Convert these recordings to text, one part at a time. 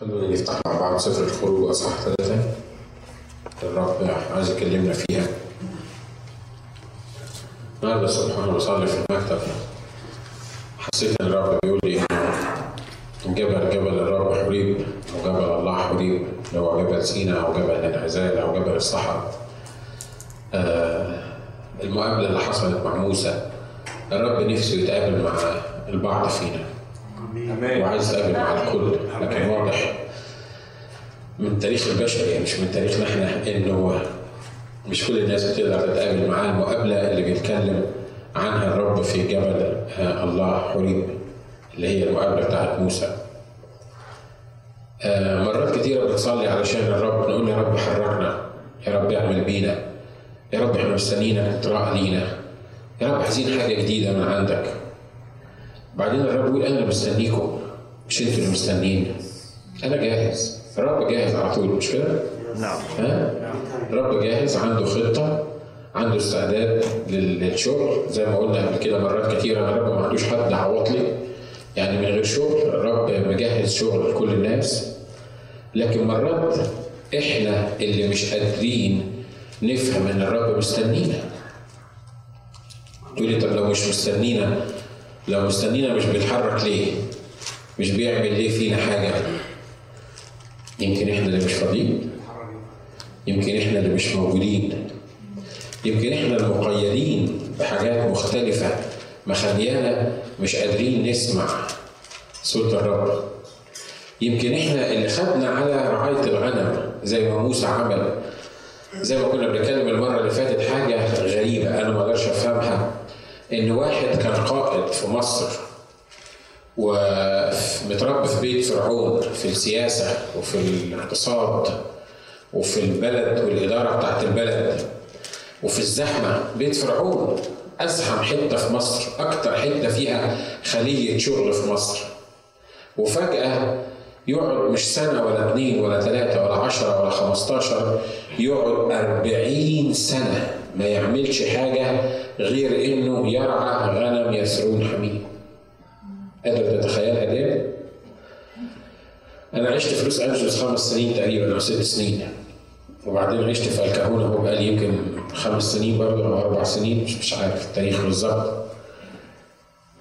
خلونا نفتح مع بعض سفر الخروج أصحاح ثلاثة. الرب عايز يكلمنا فيها. النهارده الصبح وأنا بصلي في المكتب. حسيت إن الرب بيقول لي إن جبل جبل الرب حريب وجبل الله حريب. اللي هو جبل سينا أو جبل الانعزال أو جبل الصحراء. آه المقابلة اللي حصلت مع موسى. الرب نفسه يتقابل مع البعض فينا. وعايز يتقابل مع الكل لكن واضح من تاريخ البشر يعني مش من تاريخنا إحنا انه مش كل الناس بتقدر تتقابل معاه. المقابلة اللي بيتكلم عنها الرب في جبل آه الله حريب اللي هي المقابلة بتاعت موسى. آه مرات كتيرة بنصلي علشان الرب نقول يا رب حركنا يا رب اعمل بينا يا رب إحنا مستنيينك تراء لينا. يا رب عايزين حاجة جديدة من عندك. بعدين الرب يقول أنا مستنيكم مش أنتوا اللي مستنيين أنا جاهز. الرب جاهز على طول مش كده؟ نعم. ها؟ الرب جاهز عنده خطة عنده استعداد لل- للشغل. زي ما قلنا قبل كده مرات كتيرة أنا الرب ما عندوش حد عواطلي يعني من غير شغل الرب مجهز شغل لكل الناس. لكن مرات إحنا اللي مش قادرين نفهم إن الرب مستنينا. تقولي طب لو مش مستنينا لو مستنينا مش بيتحرك ليه؟ مش بيعمل ليه فينا حاجة؟ يمكن إحنا اللي مش فاضيين. يمكن إحنا اللي مش موجودين. يمكن إحنا المقيدين بحاجات مختلفة مخليانا مش قادرين نسمع صوت الرب. يمكن إحنا اللي خدنا على رعاية الغنم زي ما موسى عمل. زي ما كنا بنتكلم المرة اللي فاتت حاجة غريبة أنا ما أقدرش أفهمها. إن واحد كان قائد في مصر ومتربي في بيت فرعون في السياسة وفي الاقتصاد وفي البلد والإدارة بتاعت البلد وفي الزحمة بيت فرعون أزحم حتة في مصر أكتر حتة فيها خلية شغل في مصر. وفجأة يقعد مش سنة ولا اتنين ولا تلاتة ولا عشرة ولا خمستاشر يقعد أربعين سنة. ما يعملش حاجة غير إنه يرعى غنم يسرون حميد قادر تتخيلها دي؟ أنا عشت في لوس أنجلوس خمس سنين تقريبا أو ست سنين وبعدين عشت في الكهونة هو بقالي يمكن خمس سنين برضه أو أربع سنين مش مش عارف التاريخ بالظبط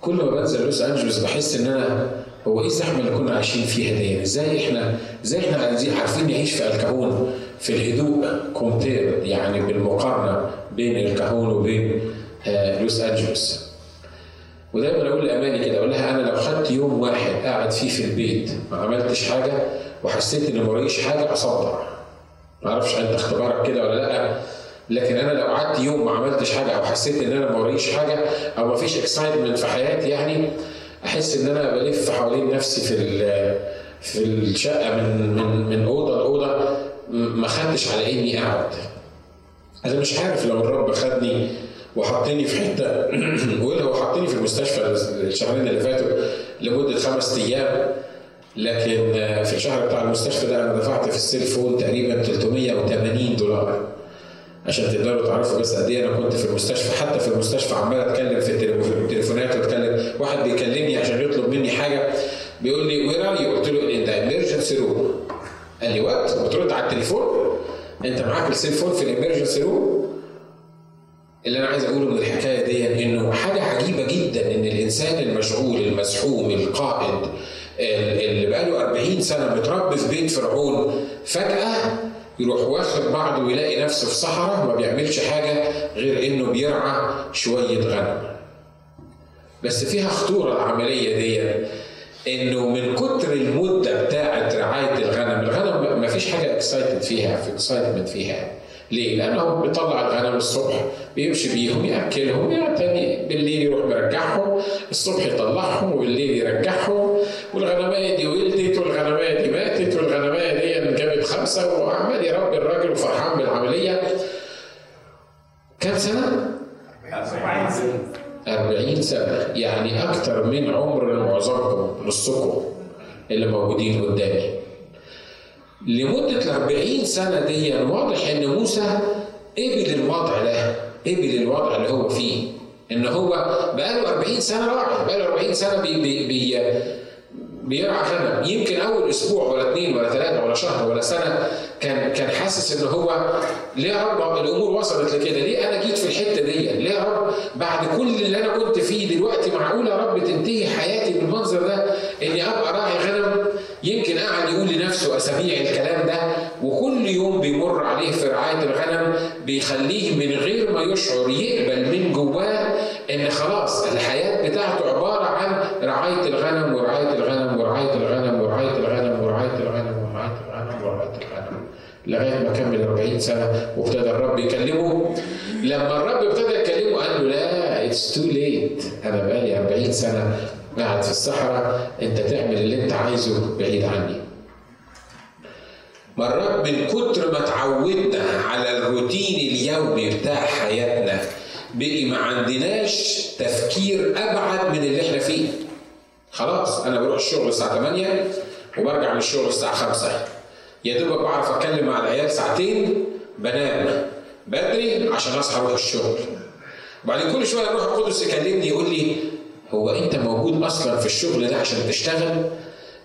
كل ما بنزل لوس انجلوس بحس إن أنا هو إيه الزحمة اللي كنا عايشين فيها دي؟ إزاي إحنا إزاي إحنا عايزين عارفين نعيش في الكهون في الهدوء compare يعني بالمقارنة بين الكهون وبين آه لوس أنجلوس. ودايما أقول لأماني كده أقول لها أنا لو خدت يوم واحد قاعد فيه في البيت ما عملتش حاجة وحسيت إني موريش حاجة أصدع. ما أعرفش أنت اختبارك كده ولا لأ لكن أنا لو قعدت يوم ما عملتش حاجة أو حسيت إن أنا ما وريش حاجة أو ما فيش excitement في حياتي يعني أحس إن أنا بلف حوالين نفسي في في الشقة من من من أوضة لأوضة ما خدتش على إني أقعد. أنا مش عارف لو الرب خدني وحطني في حتة ولا هو حطني في المستشفى الشهرين اللي فاتوا لمدة خمس أيام لكن في الشهر بتاع المستشفى ده أنا دفعت في ال cellphone تقريبا 380 دولار. عشان تقدروا تعرفوا بس قد إيه أنا كنت في المستشفى حتى في المستشفى عمال أتكلم في التليفون- في التليفونات وأتكلم. واحد بيكلمني عشان يطلب مني حاجة بيقول لي where are you؟ قلت له in the emergency room قال لي what؟ بترد على التليفون؟ انت معاك ال cellphone في ال emergency room؟ اللي أنا عايز أقوله من الحكاية دي إنه حاجة عجيبة جدا إن الإنسان المشغول المزحوم القائد اللي بقاله 40 سنة متربي في بيت فرعون فجأة يروح واخد بعضه ويلاقي نفسه في صحراء ما بيعملش حاجة غير إنه بيرعى شوية غنم. بس فيها خطورة العملية دي إنه من كتر المدة بتاعه رعاية الغنم، الغنم ما فيش حاجة excited فيها في excitement فيها. ليه؟ لأنه بيطلع الغنم الصبح بيمشي بيهم يأكلهم يعني بالليل يروح مرجعهم الصبح يطلعهم وبالليل يرجعهم والغنماية دي ولدت والغنماية دي ماتت والغنماية دي جابت خمسة وعمال يربي الراجل وفرحان بالعملية كام سنة؟ 40 سنة يعني أكتر من عمر معظمكم نصكم اللي موجودين قدامي. لمدة ال 40 سنة دي واضح إن موسى قبل الوضع ده قبل الوضع اللي هو فيه إن هو بقاله 40 سنة راعي بقاله 40 سنة بي بي بي بيرعى غنم يمكن أول أسبوع ولا اثنين ولا ثلاثة ولا شهر ولا سنة كان كان حاسس ان هو ليه يا رب الأمور وصلت لكده؟ ليه أنا جيت في الحتة دي؟ ليه يا رب بعد كل اللي أنا كنت فيه دلوقتي معقول يا رب تنتهي حياتي بالمنظر ده إني أبقى راعي غنم. يمكن قاعد يقول لنفسه اسابيع الكلام ده؟ وكل يوم بيمر عليه في رعاية الغنم بيخليه من غير ما يشعر يقبل من جواه إن خلاص الحياة بتاعته عبارة عن رعاية الغنم ورعاية الغنم ورعاية الغنم ورعاية الغنم ورعاية الغنم ورعاية الغنم ورعاية الغنم. لغاية ما كمل 40 سنة وابتدى الرب يكلمه. لما الرب ابتدى يكلمه قال له لا it's too late أنا بقالي 40 سنة. قاعد في الصحراء أنت تعمل اللي أنت عايزه بعيد عني. مرات من كتر ما اتعودنا على الروتين اليومي بتاع حياتنا بقي ما عندناش تفكير أبعد من اللي إحنا فيه. خلاص أنا بروح الشغل الساعة 8 وبرجع من الشغل الساعة 5 يا دوبك بعرف اتكلم مع العيال ساعتين بنام بدري عشان أصحى أروح الشغل. وبعدين كل شوية الروح القدس يكلمني يقول لي هو انت موجود أصلا في الشغل ده عشان تشتغل؟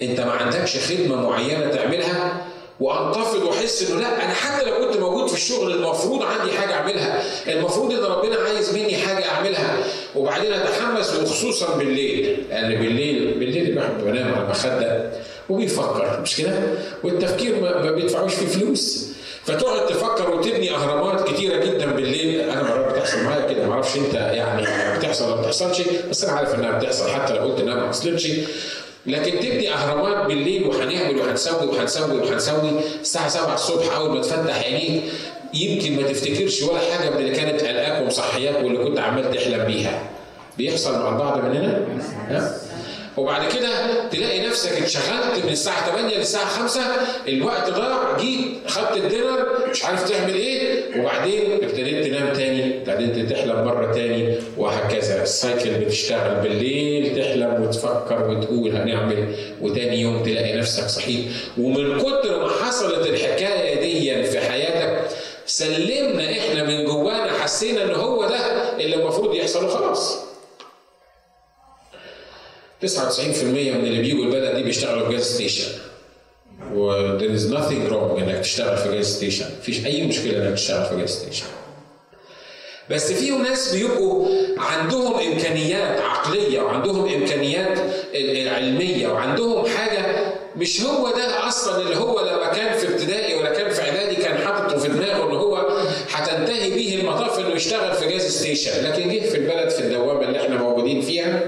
انت ما عندكش خدمة معينة تعملها؟ وانتفض وأحس إنه لا أنا حتى لو كنت موجود في الشغل المفروض عندي حاجة أعملها. المفروض إن ربنا عايز مني حاجة أعملها. وبعدين أتحمس وخصوصا بالليل. لأن بالليل بالليل الواحد بنام على المخده وبيفكر مش كده؟ والتفكير ما بيدفعوش فيه فلوس. فتقعد تفكر وتبني أهرامات كتيرة جدا بالليل أنا مرات بتحصل معايا كده ما أعرفش أنت يعني بتحصل ولا ما بتحصلش بس أنا عارف إنها بتحصل حتى لو قلت إنها ما حصلتش لكن تبني أهرامات بالليل وهنعمل وهنسوي وهنسوي وهنسوي الساعة 7 الصبح أول ما تفتح عينيك يمكن ما تفتكرش ولا حاجة من اللي كانت قلقاك ومصحياك واللي كنت عمال تحلم بيها. بيحصل مع البعض مننا؟ ها؟ وبعد كده تلاقي نفسك اتشغلت من الساعة 8 للساعة 5 الوقت ضاع جيت خدت الدينر مش عارف تعمل إيه وبعدين ابتديت تنام تاني ابتديت تحلم مرة تاني وهكذا. السايكل بتشتغل بالليل تحلم وتفكر وتقول هنعمل وتاني يوم تلاقي نفسك صحيت. ومن كتر ما حصلت الحكاية دي في حياتك سلمنا إحنا من جوانا حسينا ان هو ده اللي المفروض يحصل وخلاص. 99% من اللي بيجوا البلد دي بيشتغلوا في gas station. و there is nothing wrong إنك تشتغل في gas station. مفيش أي مشكلة إنك تشتغل في gas station. بس فيهم ناس بيبقوا عندهم إمكانيات عقلية وعندهم إمكانيات علميه وعندهم حاجة مش هو ده أصلا اللي هو لما كان في ابتدائي ولا كان في إعدادي كان حاطه في دماغه ان هو هتنتهي بيه المطاف إنه يشتغل في gas station. لكن جه في البلد في الدوامة اللي إحنا موجودين فيها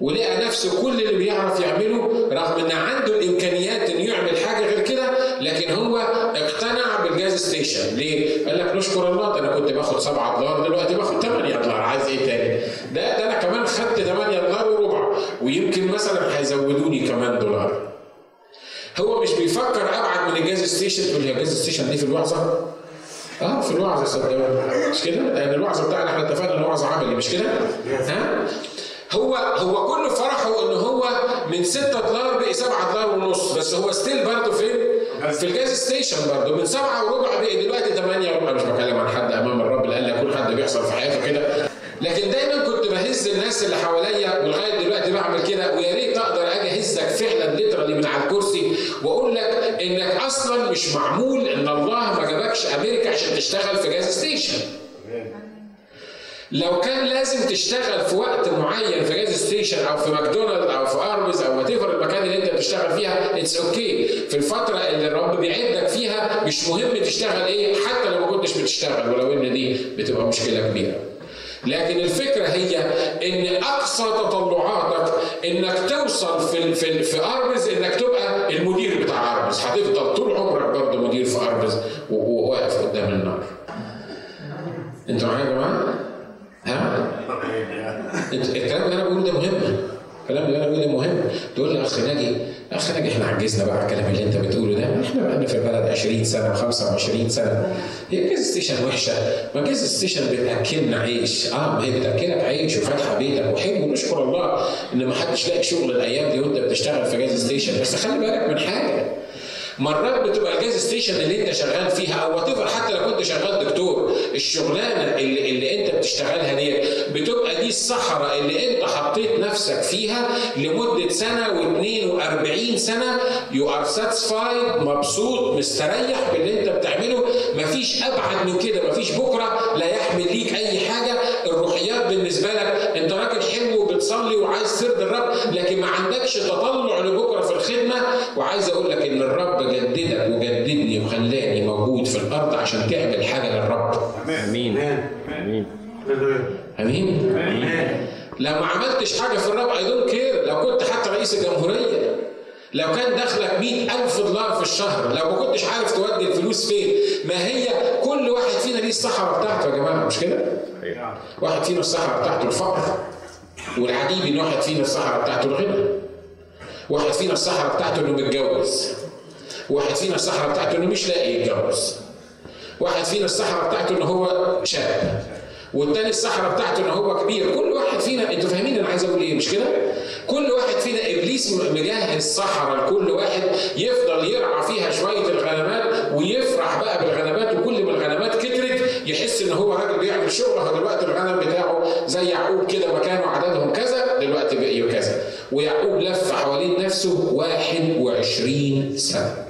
ولقى نفسه كل اللي بيعرف يعمله رغم إن عنده الامكانيات إنه يعمل حاجة غير كده لكن هو اقتنع بال gas station ليه؟ قال لك نشكر الله ده أنا كنت باخد 7 دولار دلوقتي باخد 8 دولار عايز إيه تاني؟ ده ده أنا كمان خدت 8 دولار وربع ويمكن مثلا هيزودوني كمان دولار. هو مش بيفكر أبعد من ال gas station تقول يا gas station دي في الوعظة؟ آه في الوعظة صدقوني مش كده؟ لأن الوعظة بتاعنا إحنا اتفقنا إن الوعظة عملي مش كده؟ ها؟ هو هو كل فرحه ان هو من 6 دولار بقي 7 دولار ونص بس هو still برضه فين؟ في ال gas station برضه من 7 وربع بقي دلوقتي 8 وربع مش بتكلم عن حد أمام الرب لأن كل حد بيحصل في حياته كده لكن دايما كنت بهز الناس اللي حواليا ولغاية دلوقتي بعمل كده ويا ريت أقدر أجي أهزك فعلا literally من على الكرسي وأقول لك إنك أصلا مش معمول إن الله ما جابكش أمريكا عشان تشتغل في gas station. لو كان لازم تشتغل في وقت معين في gas station أو في ماكدونالد أو في ارمز أو what المكان اللي أنت بتشتغل فيها it's okay. في الفترة اللي الرب بيعدك فيها مش مهم تشتغل إيه حتى لو ما كنتش بتشتغل ولو إن دي بتبقى مشكلة كبيرة. لكن الفكرة هي إن أقصى تطلعاتك إنك توصل في في في ارمز إنك تبقى المدير بتاع ارمز هتفضل طول عمرك برضه مدير في ارمز وواقف قدام النار. أنتوا معايا يا جماعة؟ الكلام اللي أنا بقوله ده مهم. الكلام اللي أنا بقوله ده مهم. تقول لي أخ ناجي أخ ناجي إحنا عجزنا بقى على الكلام اللي أنت بتقوله ده. إحنا بقى في البلد 20 سنة و25 سنة. هي gas station وحشة. ما gas station بتاكلنا عيش آه ما هي بتاكلك عيش وفاتحه بيتك وحلو ونشكر الله إن ما حدش لاقي شغل الأيام دي وأنت بتشتغل في gas station بس خلي بالك من حاجة. مرات بتبقى ال gas station اللي انت شغال فيها أو what حتى لو كنت شغال دكتور الشغلانة اللي, اللي انت بتشتغلها دي بتبقى دي الصحراء اللي انت حطيت نفسك فيها لمدة سنة و42 سنة you are satisfied مبسوط مستريح باللي انت بتعمله. مفيش أبعد من كده مفيش بكرة لا يحمل ليك أي حاجة. الروحيات بالنسبة لك انت راجل حلو وبتصلي وعايز ترضي الرب لكن ما عندكش تطلع لبكرة في الخدمة. وعايز أقول لك إن الرب جددك وجددني وخلاني موجود في الأرض عشان تعمل حاجة للرب. آمين. آمين. آمين. آمين. لو ما عملتش حاجة في الرب I don't care لو كنت حتى رئيس الجمهورية لو كان دخلك مئة ألف دولار في الشهر لو ما كنتش عارف تودي الفلوس فين ما هي كل واحد فينا ليه الصحراء بتاعته يا جماعة مش كده؟ واحد فينا الصحراء بتاعته الفقر. والعجيب ان واحد فينا الصحراء بتاعته الغنى واحد فينا الصحراء بتاعته إنه متجوز واحد فينا الصحراء بتاعته إنه مش لاقي يتجوز واحد فينا الصحراء بتاعته ان هو شاب والتاني الصحراء بتاعته ان هو كبير. كل واحد فينا أنتوا فاهمين أنا عايز أقول إيه مش كده؟ كل واحد فينا إبليس مجهز صحراء لكل واحد يفضل يرعى فيها شوية الغنمات ويفرح بقى بالغنمات وكل يحس إن هو راجل بيعمل شغل دلوقتي الغنم بتاعه زي يعقوب كده مكانه عددهم كذا دلوقتي بقي كذا ويعقوب لف حوالين نفسه 21 سنة.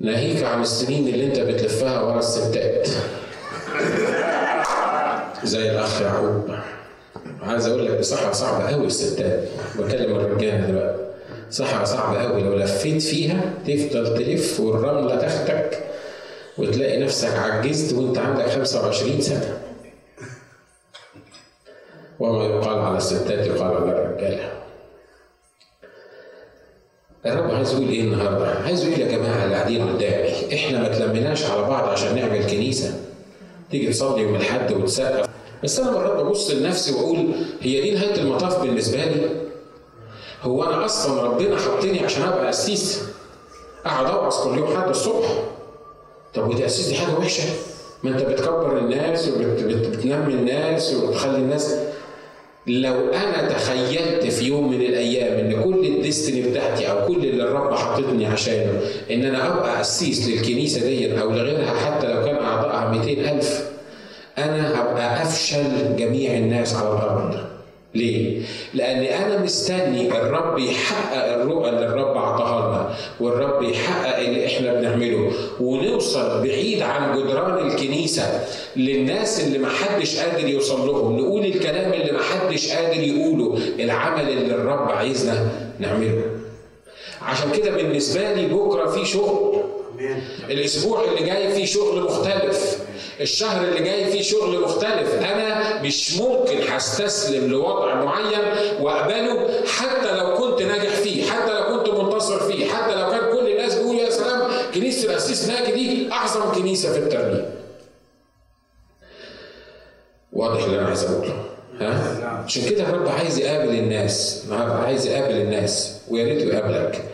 ناهيك عن السنين اللي أنت بتلفها ورا الستات. زي الأخ يعقوب. عايز أقول لك صحراء صعبة قوي الستات. بكلم الرجالة دلوقتي. صحراء صعبة قوي لو لفيت فيها تفضل تلف والرملة تاخدك وتلاقي نفسك عجزت وانت عندك 25 سنة وما يقال على الستات يقال على الرجاله الرب عايز يقول إيه النهارده؟ عايز يقول يا جماعة اللي قاعدين قدامي إحنا ما تلمناش على بعض عشان نعمل كنيسة. تيجي تصلي يوم الاحد وتسقف بس أنا مرات ببص لنفسي وأقول هي دي نهاية المطاف بالنسبة لي؟ هو أنا أصلا ربنا حطني عشان أبقى قسيس؟ أقعد اوعظ كل يوم حد الصبح. طب وتأسيس دي حاجة وحشة؟ ما انت بتكبر الناس وبتنمي الناس وبتخلي الناس لو أنا تخيلت في يوم من الأيام إن كل الديستني بتاعتي أو كل اللي الرب حاططني عشانه إن أنا أبقى قسيس للكنيسة دي أو لغيرها حتى لو كان اعضائها 200 ألف أنا هبقى أفشل جميع الناس على الأرض ليه؟ لأن أنا مستني الرب يحقق الرؤى اللي الرب عطاها لنا، والرب يحقق اللي إحنا بنعمله، ونوصل بعيد عن جدران الكنيسة للناس اللي محدش قادر يوصل لهم، نقول الكلام اللي محدش قادر يقوله، العمل اللي الرب عايزنا نعمله. عشان كده بالنسبة لي بكرة في شغل. الأسبوع اللي جاي فيه شغل مختلف. الشهر اللي جاي فيه شغل مختلف. أنا مش ممكن هستسلم لوضع معين وأقبله حتى لو كنت ناجح فيه حتى لو كنت منتصر فيه حتى لو كان كل الناس بيقول يا سلام كنيسة الأسيس ناجي دي أعظم كنيسة في الترنيم واضح اللي أنا عايز أقوله؟ ها؟ عشان كده الرب عايز يقابل الناس النهارده عايز يقابل الناس ويا ريت يقابلك.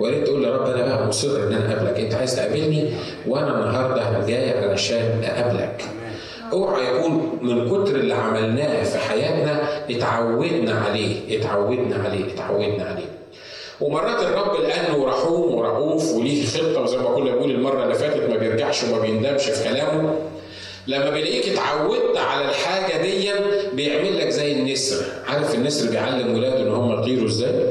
ويا ريت تقول يا رب أنا بقى مصر إن أنا أقابلك. أنت عايز تقابلني؟ وأنا النهارده جاي علشان أقابلك. أوعى يكون من كتر اللي عملناه في حياتنا اتعودنا عليه. اتعودنا عليه. اتعودنا عليه. ومرات الرب لأنه رحوم ورؤوف وليه خطة وزي ما كنا بنقول المرة اللي فاتت ما بيرجعش وما بيندمش في كلامه. لما بيلاقيك اتعودت على الحاجة دي بيعمل لك زي النسر. عارف النسر بيعلم ولاده إن هم يطيروا إزاي؟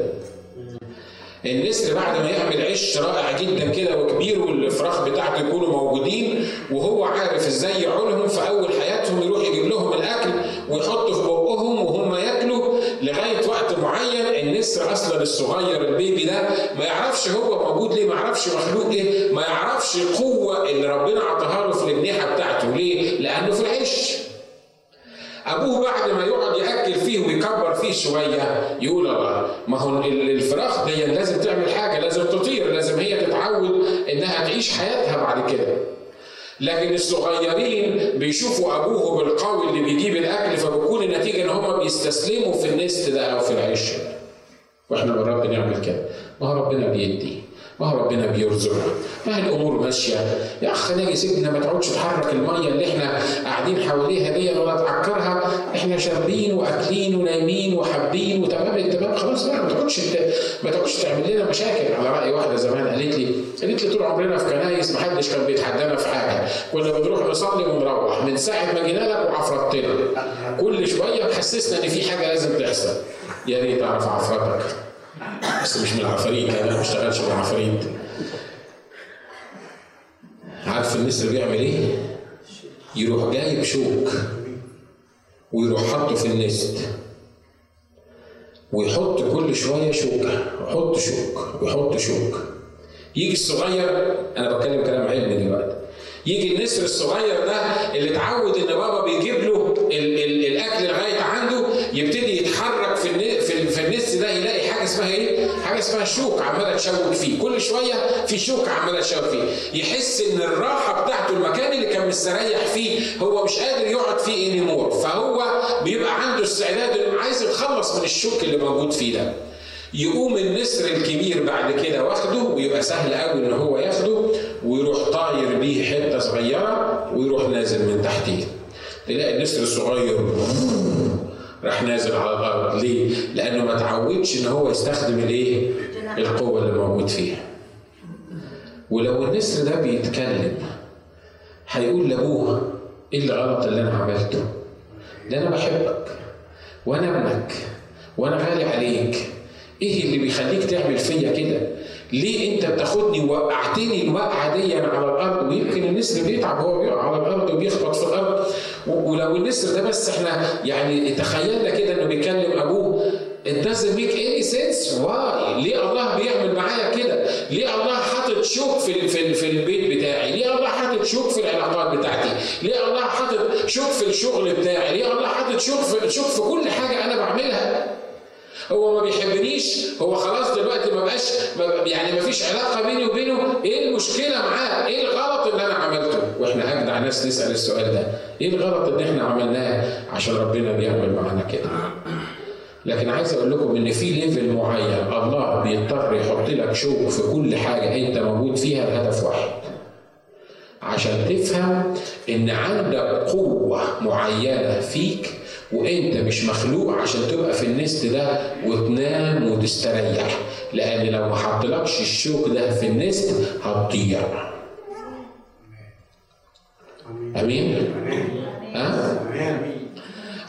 النسر بعد ما يعمل عش رائع جدا كده وكبير والفراخ بتاعته يكونوا موجودين وهو عارف إزاي يعولهم في أول حياتهم يروح يجيب لهم الأكل ويحطه في بقهم وهم ياكلوا لغاية وقت معين النسر أصلا الصغير البيبي ده ما يعرفش هو موجود ليه ما يعرفش مخلوق إيه ما يعرفش القوه اللي ربنا عطاها له في الاجنحه بتاعته ليه؟ لأنه في العش أبوه بعد ما يقعد يأكل فيه ويكبر فيه شوية يقول الله ما هو الفراخ دي لازم تعمل حاجة لازم تطير لازم هي تتعود إنها تعيش حياتها بعد كده. لكن الصغيرين بيشوفوا ابوهم القوي اللي بيجيب الأكل فبتكون النتيجة إن هم بيستسلموا في النست ده أو في العيش. وإحنا مرات بنعمل كده. ما هو ربنا بيدي. ما هو ربنا بيرزقنا؟ ما هي الأمور ماشية؟ يا اخ ناجي سيبنا ما تقعدش تحرك المية اللي إحنا قاعدين حواليها دي ولا تعكرها. إحنا شاربين وأكلين ونايمين وحابين وتمام التمام خلاص. بقى ما تقعدش ما تقعدش تعمل لنا مشاكل. على رأي واحدة زمان قالت لي قالت لي طول عمرنا في كنايس ما حدش كان بيتحدانا في حاجة. كنا بنروح نصلي ونروح من ساعة ما جينا لك وعفرتنا. كل شوية محسسنا إن في حاجة لازم تحصل. يا ريت أعرف عفرتك. بس مش من العفاريت أنا ما بشتغلش مع عفاريت عارف النسر بيعمل إيه؟ يروح جايب شوك ويروح حاطه في النست ويحط كل شوية شوكة ويحط شوك ويحط شوك. يجي الصغير أنا بتكلم كلام علمي دلوقتي. يجي النسر الصغير ده اللي اتعود إن بابا بيجيب له ال ال الأكل لغاية عنده يبتدي يتحرك في في, النس ده يلاقي حاجة اسمها إيه؟ حاجة اسمها شوك عمالة تشوك فيه، كل شوية في شوك عمالة تشوك فيه، يحس إن الراحة بتاعته المكان اللي كان مستريح فيه هو مش قادر يقعد فيه انيمور، فهو بيبقى عنده استعداد إنه عايز يتخلص من الشوك اللي موجود فيه ده. يقوم النسر الكبير بعد كده واخده ويبقى سهل قوي إن هو ياخده ويروح طاير بيه حتة صغيرة ويروح نازل من تحتيه. تلاقي النسر الصغير راح نازل على الأرض ليه؟ لأنه ما تعودش إن هو يستخدم الإيه؟ القوة اللي موجود فيها. ولو النسر ده بيتكلم هيقول لابوه إيه اللي غلط اللي أنا عملته؟ ده أنا بحبك وأنا ابنك وأنا غالي عليك إيه اللي بيخليك تعمل فيا كده ليه أنت بتاخدني ووقعتني الوقعه دي على الأرض ويمكن النسر بيتعب هو بيقع على الأرض وبيخبط في الأرض ولو النسر ده بس إحنا يعني تخيلنا كده انه بيكلم ابوه It doesn't make any sense. Why? ليه الله بيعمل معايا كده؟ ليه الله حاطط شوك في في في البيت بتاعي؟ ليه الله حاطط شوك في العلاقات بتاعتي؟ ليه الله حاطط شوك في الشغل بتاعي؟ ليه الله حاطط شوك في شوك في كل حاجة أنا بعملها؟ هو ما بيحبنيش هو خلاص دلوقتي ما بقاش يعني ما فيش علاقة بيني وبينه. إيه المشكلة معاه؟ إيه الغلط اللي أنا عملته؟ وإحنا اجدع ناس نسأل السؤال ده. إيه الغلط اللي إحنا عملناه عشان ربنا بيعمل معانا كده؟ لكن عايز أقول لكم إن في level معين الله بيضطر يحط لك شوك في كل حاجة أنت موجود فيها لهدف واحد. عشان تفهم إن عندك قوة معينة فيك وانت مش مخلوق عشان تبقى في ال nest ده وتنام وتستريح. لأن لو ما حطلكش الشوك ده في ال nest هتضيع امين؟ ها؟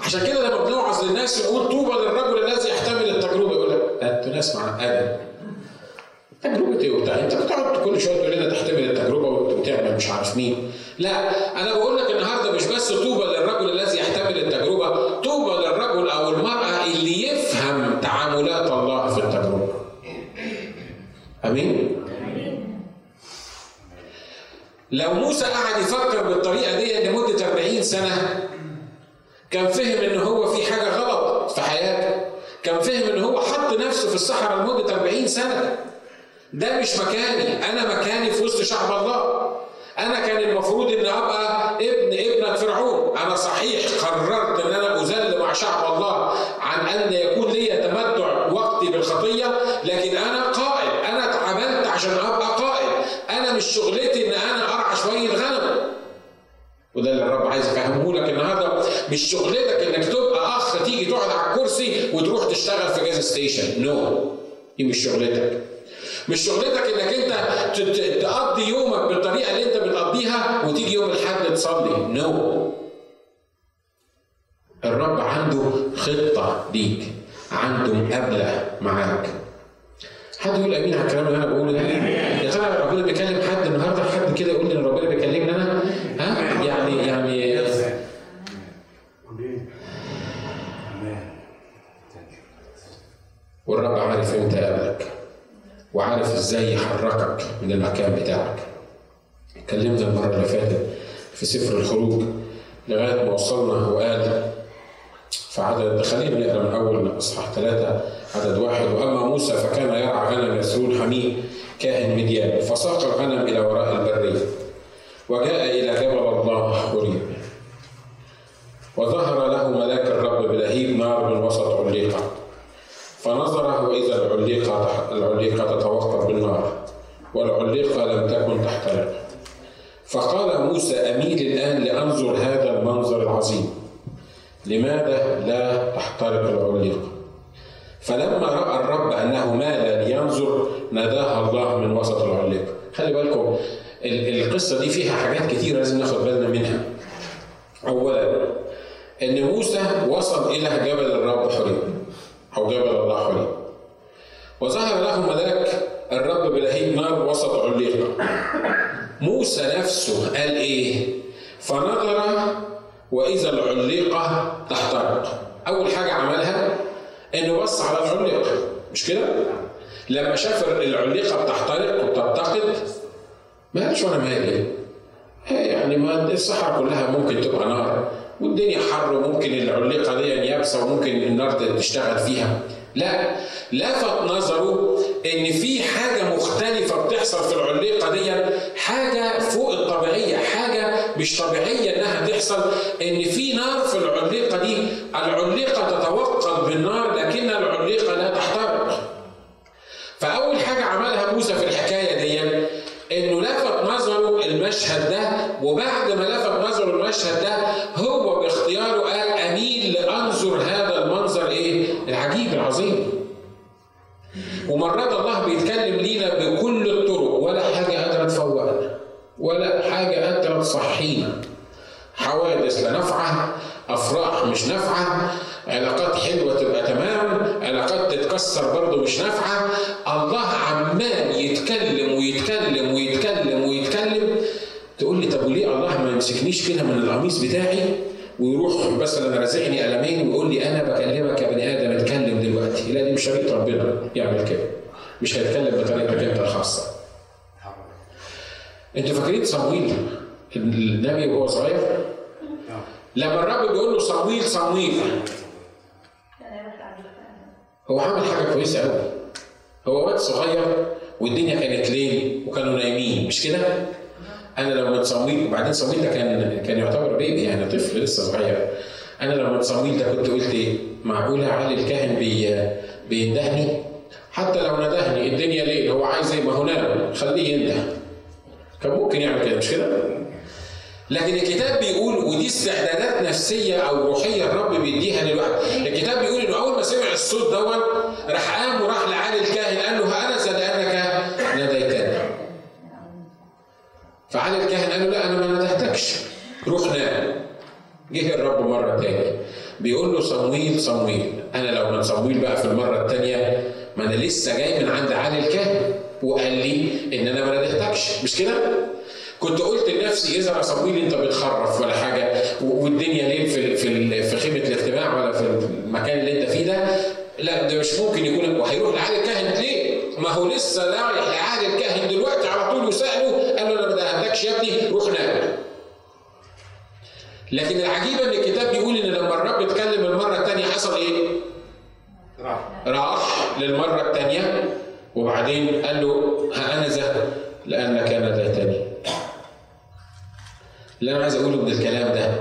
عشان كده لما بنوعظ للناس نقول طوبى للرجل الذي يحتمل التجربة. يقول لك أنتوا ناس معقده تجربة إيه وبتاع؟ انت بتقعد كل شوية تقول لنا تحتمل التجربة وتعمل مش عارف مين. لا أنا بقول لك النهارده مش بس طوبى للرجل الذي يحتمل التجربة، طوبى للرجل أو المرأة اللي يفهم تعاملات الله في التجربة. امين؟ لو موسى قعد يفكر بالطريقة دي لمدة 40 سنة كان فهم إن هو في حاجة غلط في حياته كان فهم إن هو حط نفسه في الصحراء لمدة 40 سنة ده مش مكاني. أنا مكاني في وسط شعب الله. أنا كان المفروض ان أبقى ابن ابنة فرعون. أنا صحيح قررت إن أنا اذل مع شعب الله عن أن يكون لي تمتع وقتي بالخطية لكن أنا قائد. أنا اتعاملت عشان أبقى قائد. أنا مش شغلتي إن أنا أرعى شوية غنم وده اللي الرب عايز يفهمه لك النهارده. مش شغلتك إنك تبقى أخ تيجي تقعد على الكرسي وتروح تشتغل في gas station. No no. دي مش شغلتك. مش شغلتك إنك أنت تقضي يومك بالطريقة اللي أنت بتقضيها وتيجي يوم الأحد تصلي. No no. الرب عنده خطة ليك عنده مقابلة معاك. حد يقول آمين على الكلام اللي أنا بقوله ده؟ يا ترى ربنا بيكلم حد النهارده؟ حد كده يقول لي إن ربنا بيكلمني أنا ها يعني يعني والرب عارف إمتى يقابلك وعارف إزاي يحركك من المكان بتاعك. اتكلمنا المرة اللي فاتت في سفر الخروج لغاية ما وصلنا وقال في عدد خلينا نقرأ من أول إصحاح ثلاثة عدد واحد وأما موسى فكان يرعى غنم يسرون حميد كاهن مديان فساق الغنم إلى وراء البرية وجاء إلى جبل الله هوريب وظهر له ملاك الرب بلهيب نار من وسط عليقه فنظر واذا العليقة العليقة تتوقد بالنار والعليقة لم تكن تحترق. فقال موسى أميل الآن لأنظر هذا المنظر العظيم. لماذا لا تحترق العليقة؟ فلما رأى الرب أنه مال لينظر ناداها الله من وسط العليقة. خلي بالكم القصة دي فيها حاجات كتير لازم ناخد بالنا منها. أولا إن موسى وصل إلى جبل الرب حريم أو جبل حريم وظهر له ملاك الرب بلهيب نار وسط عليقة. موسى نفسه قال إيه؟ فنظر وإذا العليقة تحترق. أول حاجة عملها إنه بص على العليقة. مش كده؟ لما شاف العليقة بتحترق وبتتقد ما قالش وأنا مالي. يعني ما الصحراء كلها ممكن تبقى نار. والدنيا حر وممكن العليقه دي يابسة وممكن النار تشتغل فيها. لا لفت نظره إن في حاجة مختلفة بتحصل في العليقه دي حاجة فوق الطبيعية حاجة مش طبيعية إنها تحصل إن في نار في العليقه دي العليقه تتوقد بالنار لكن العليقه لا تحترق. فأول حاجة عملها موسى في الحكاية دي إنه لفت نظره المشهد ده وبعد ما لفت نظره المشهد ده هو ومرات الله بيتكلم لينا بكل الطرق. ولا حاجة قادره تفوقنا ولا حاجة قادره تصحينا. حوادث لا نافعه، أفراح مش نافعه، علاقات حلوة تبقى تمام، علاقات تتكسر برضه مش نافعه، الله عمال يتكلم ويتكلم ويتكلم ويتكلم. تقول لي طب وليه الله ما يمسكنيش كده من القميص بتاعي ويروح مثلا رازعني قلمين ويقول لي أنا بكلمك يا بني مش طريقه ربنا يعمل كده. مش هيتكلم بطريقتك انت الخاصه أنتوا فاكرين صمويل؟ النبي وهو صغير؟ لما الرب بيقول له صمويل صمويل. هو عمل حاجة كويسة قوي هو واد صغير والدنيا كانت ليل وكانوا نايمين مش كده؟ أنا لما صمويل وبعدين صمويل ده كان كان يعتبر بيبي يعني طفل لسه صغير. أنا لما صمويل ده كنت قلت إيه؟ معقولة علي الكاهن بي بيندهني؟ حتى لو ندهني الدنيا ليل هو عايز إيه؟ ما هو نام خليه ينده كان ممكن يعمل كده مش كده؟ لكن الكتاب بيقول ودي استعدادات نفسية أو روحية الرب بيديها للواحد، الكتاب بيقول إنه أول ما سمع الصوت دون راح قام وراح لعلي الكاهن قال له أنا لانك ناديتني. فعلي الكاهن قال له لا أنا ما ندهتكش روح نام. جه الرب مرة تاني بيقول له صمويل صمويل. أنا لو من صمويل بقى في المرة الثانية ما أنا لسه جاي من عند علي الكاهن وقال لي إن أنا ما ندهتكش مش كده؟ كنت قلت لنفسي إذا صمويل أنت بتخرف ولا حاجة والدنيا ليل في في في خيمة الاجتماع ولا في المكان اللي أنت فيه ده؟ لا ده مش ممكن يكون. وهيروح لعلي الكاهن ليه؟ ما هو لسه رايح لعلي الكاهن دلوقتي على طول وساله قال له أنا ما دهنتكش يا ابني روح نام. لكن العجيبه إن الكتاب بيقول إن لما الرب اتكلم المرة الثانية حصل إيه؟ راح راح للمرة الثانية وبعدين قال له ها أنا ذا لأنك ناديتني. اللي أنا عايز أقوله من الكلام ده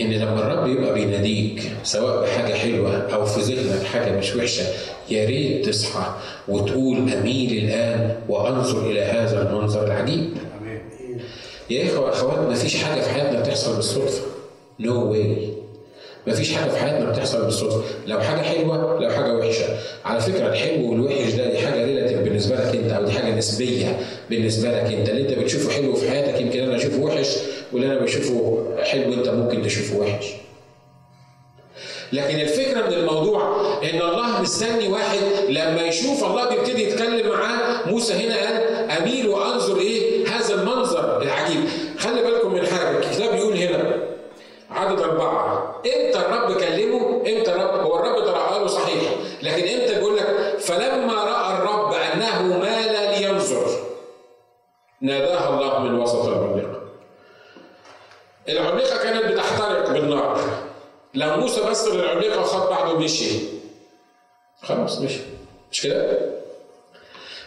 إن لما الرب يبقى بيناديك سواء بحاجة حلوة أو في ذهنك حاجة مش وحشة يا ريت تصحى وتقول اميل الآن وأنظر إلى هذا المنظر العجيب. يا إخوة اخوات ما فيش حاجة في حياتنا بتحصل بالصدفة. No no way. ما فيش حاجة في حياتنا بتحصل بالصدفة، لو حاجة حلوة لو حاجة وحشة، على فكرة الحلو والوحش ده دي حاجة relative بالنسبة لك أنت أو دي حاجة نسبية بالنسبة لك أنت، اللي أنت بتشوفه حلو في حياتك يمكن أنا أشوفه وحش واللي أنا بشوفه حلو أنت ممكن تشوفه وحش. لكن الفكرة من الموضوع إن الله مستني واحد لما يشوف الله بيبتدي يتكلم معاه. موسى هنا قال أميل وأنظر إيه؟ هذا المنظر العجيب. خلي بالكم من حاجة الكتاب بيقول هنا عدد أربعة إمتى الرب كلمه؟ إمتى الرب هو الرب طلع له صحيح لكن إمتى بيقول لك فلما رأى الرب أنه مال لينظر ناداها الله من وسط العليقة العليقة كانت بتحترق بالنار. لو موسى بس للعليقة وخد بعضه ومشي. خلاص مشي. مش كده؟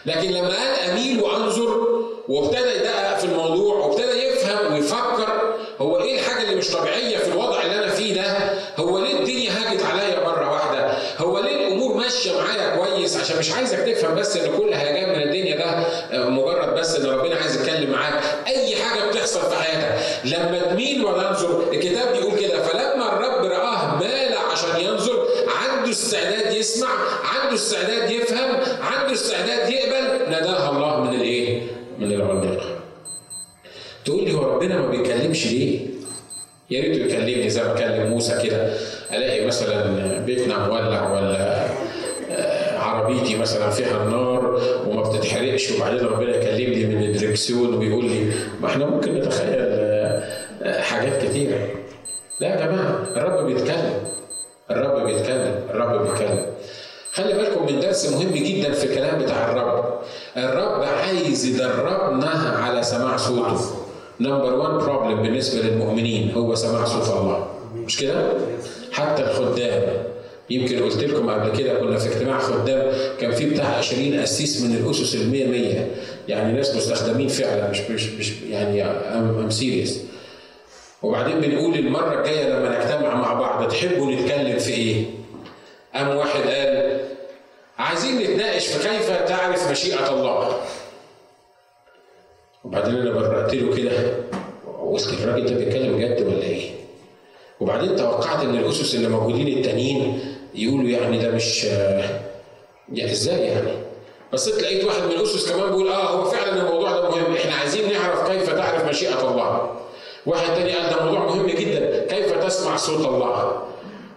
لكن لما قال أميل وأنظر وابتدى يدقق في الموضوع وابتدى يفهم ويفكر هو إيه الحاجة اللي مش طبيعية في الوضع اللي أنا فيه ده؟ هو ليه الدنيا هاجت عليا مرة واحدة؟ هو ليه الأمور ماشية معايا كويس عشان مش عايزك تفهم بس إن كل هيجان من الدنيا ده مجرد بس إن ربنا عايز يتكلم معاك أي حاجة بتحصل في حياتك لما تميل وننظر الكتاب بيقول كده فلما الرب رآه مال عشان ينظر عنده استعداد يسمع عنده استعداد يفهم عنده استعداد يقبل ناداها الله من الإيه؟ من العملاق تقول لي هو ربنا ما بيكلمش ليه؟ يا ريت يكلمني زي ما كلم موسى كده. ألاقي مثلا بيتنا مولع ولا عربيتي مثلا فيها النار وما بتتحرقش وبعدين ربنا يكلمني من الدركسيون ويقول لي ما إحنا ممكن نتخيل حاجات كتيرة. لا يا جماعة الرب بيتكلم. الرب بيتكلم. الرب بيتكلم. خلي بالكم من درس مهم جدا في الكلام بتاع الرب. الرب عايز يدربنا على سماع صوته. number 1 problem بالنسبة للمؤمنين هو سماع صوت الله. مش كده؟ حتى الخدام. يمكن قلت لكم قبل كده كنا في اجتماع خدام كان في بتاع 20 قسيس من القسس ال 100 100 يعني ناس مستخدمين فعلا مش مش مش يعني I'm serious وبعدين بنقول المرة الجاية لما نجتمع مع بعض تحبوا نتكلم في إيه؟ قام واحد قال عايزين نتناقش في كيف تعرف مشيئة الله. وبعدين أنا برقت له كده وقلت الراجل ده بيتكلم جد ولا إيه؟ وبعدين توقعت إن الأسس اللي موجودين التانيين يقولوا يعني ده مش يعني إزاي يعني؟ بصيت لقيت واحد من الأسس كمان بيقول آه هو فعلا الموضوع ده مهم إحنا عايزين نعرف كيف تعرف مشيئة الله. واحد تاني قال ده موضوع مهم جدا كيف تسمع صوت الله؟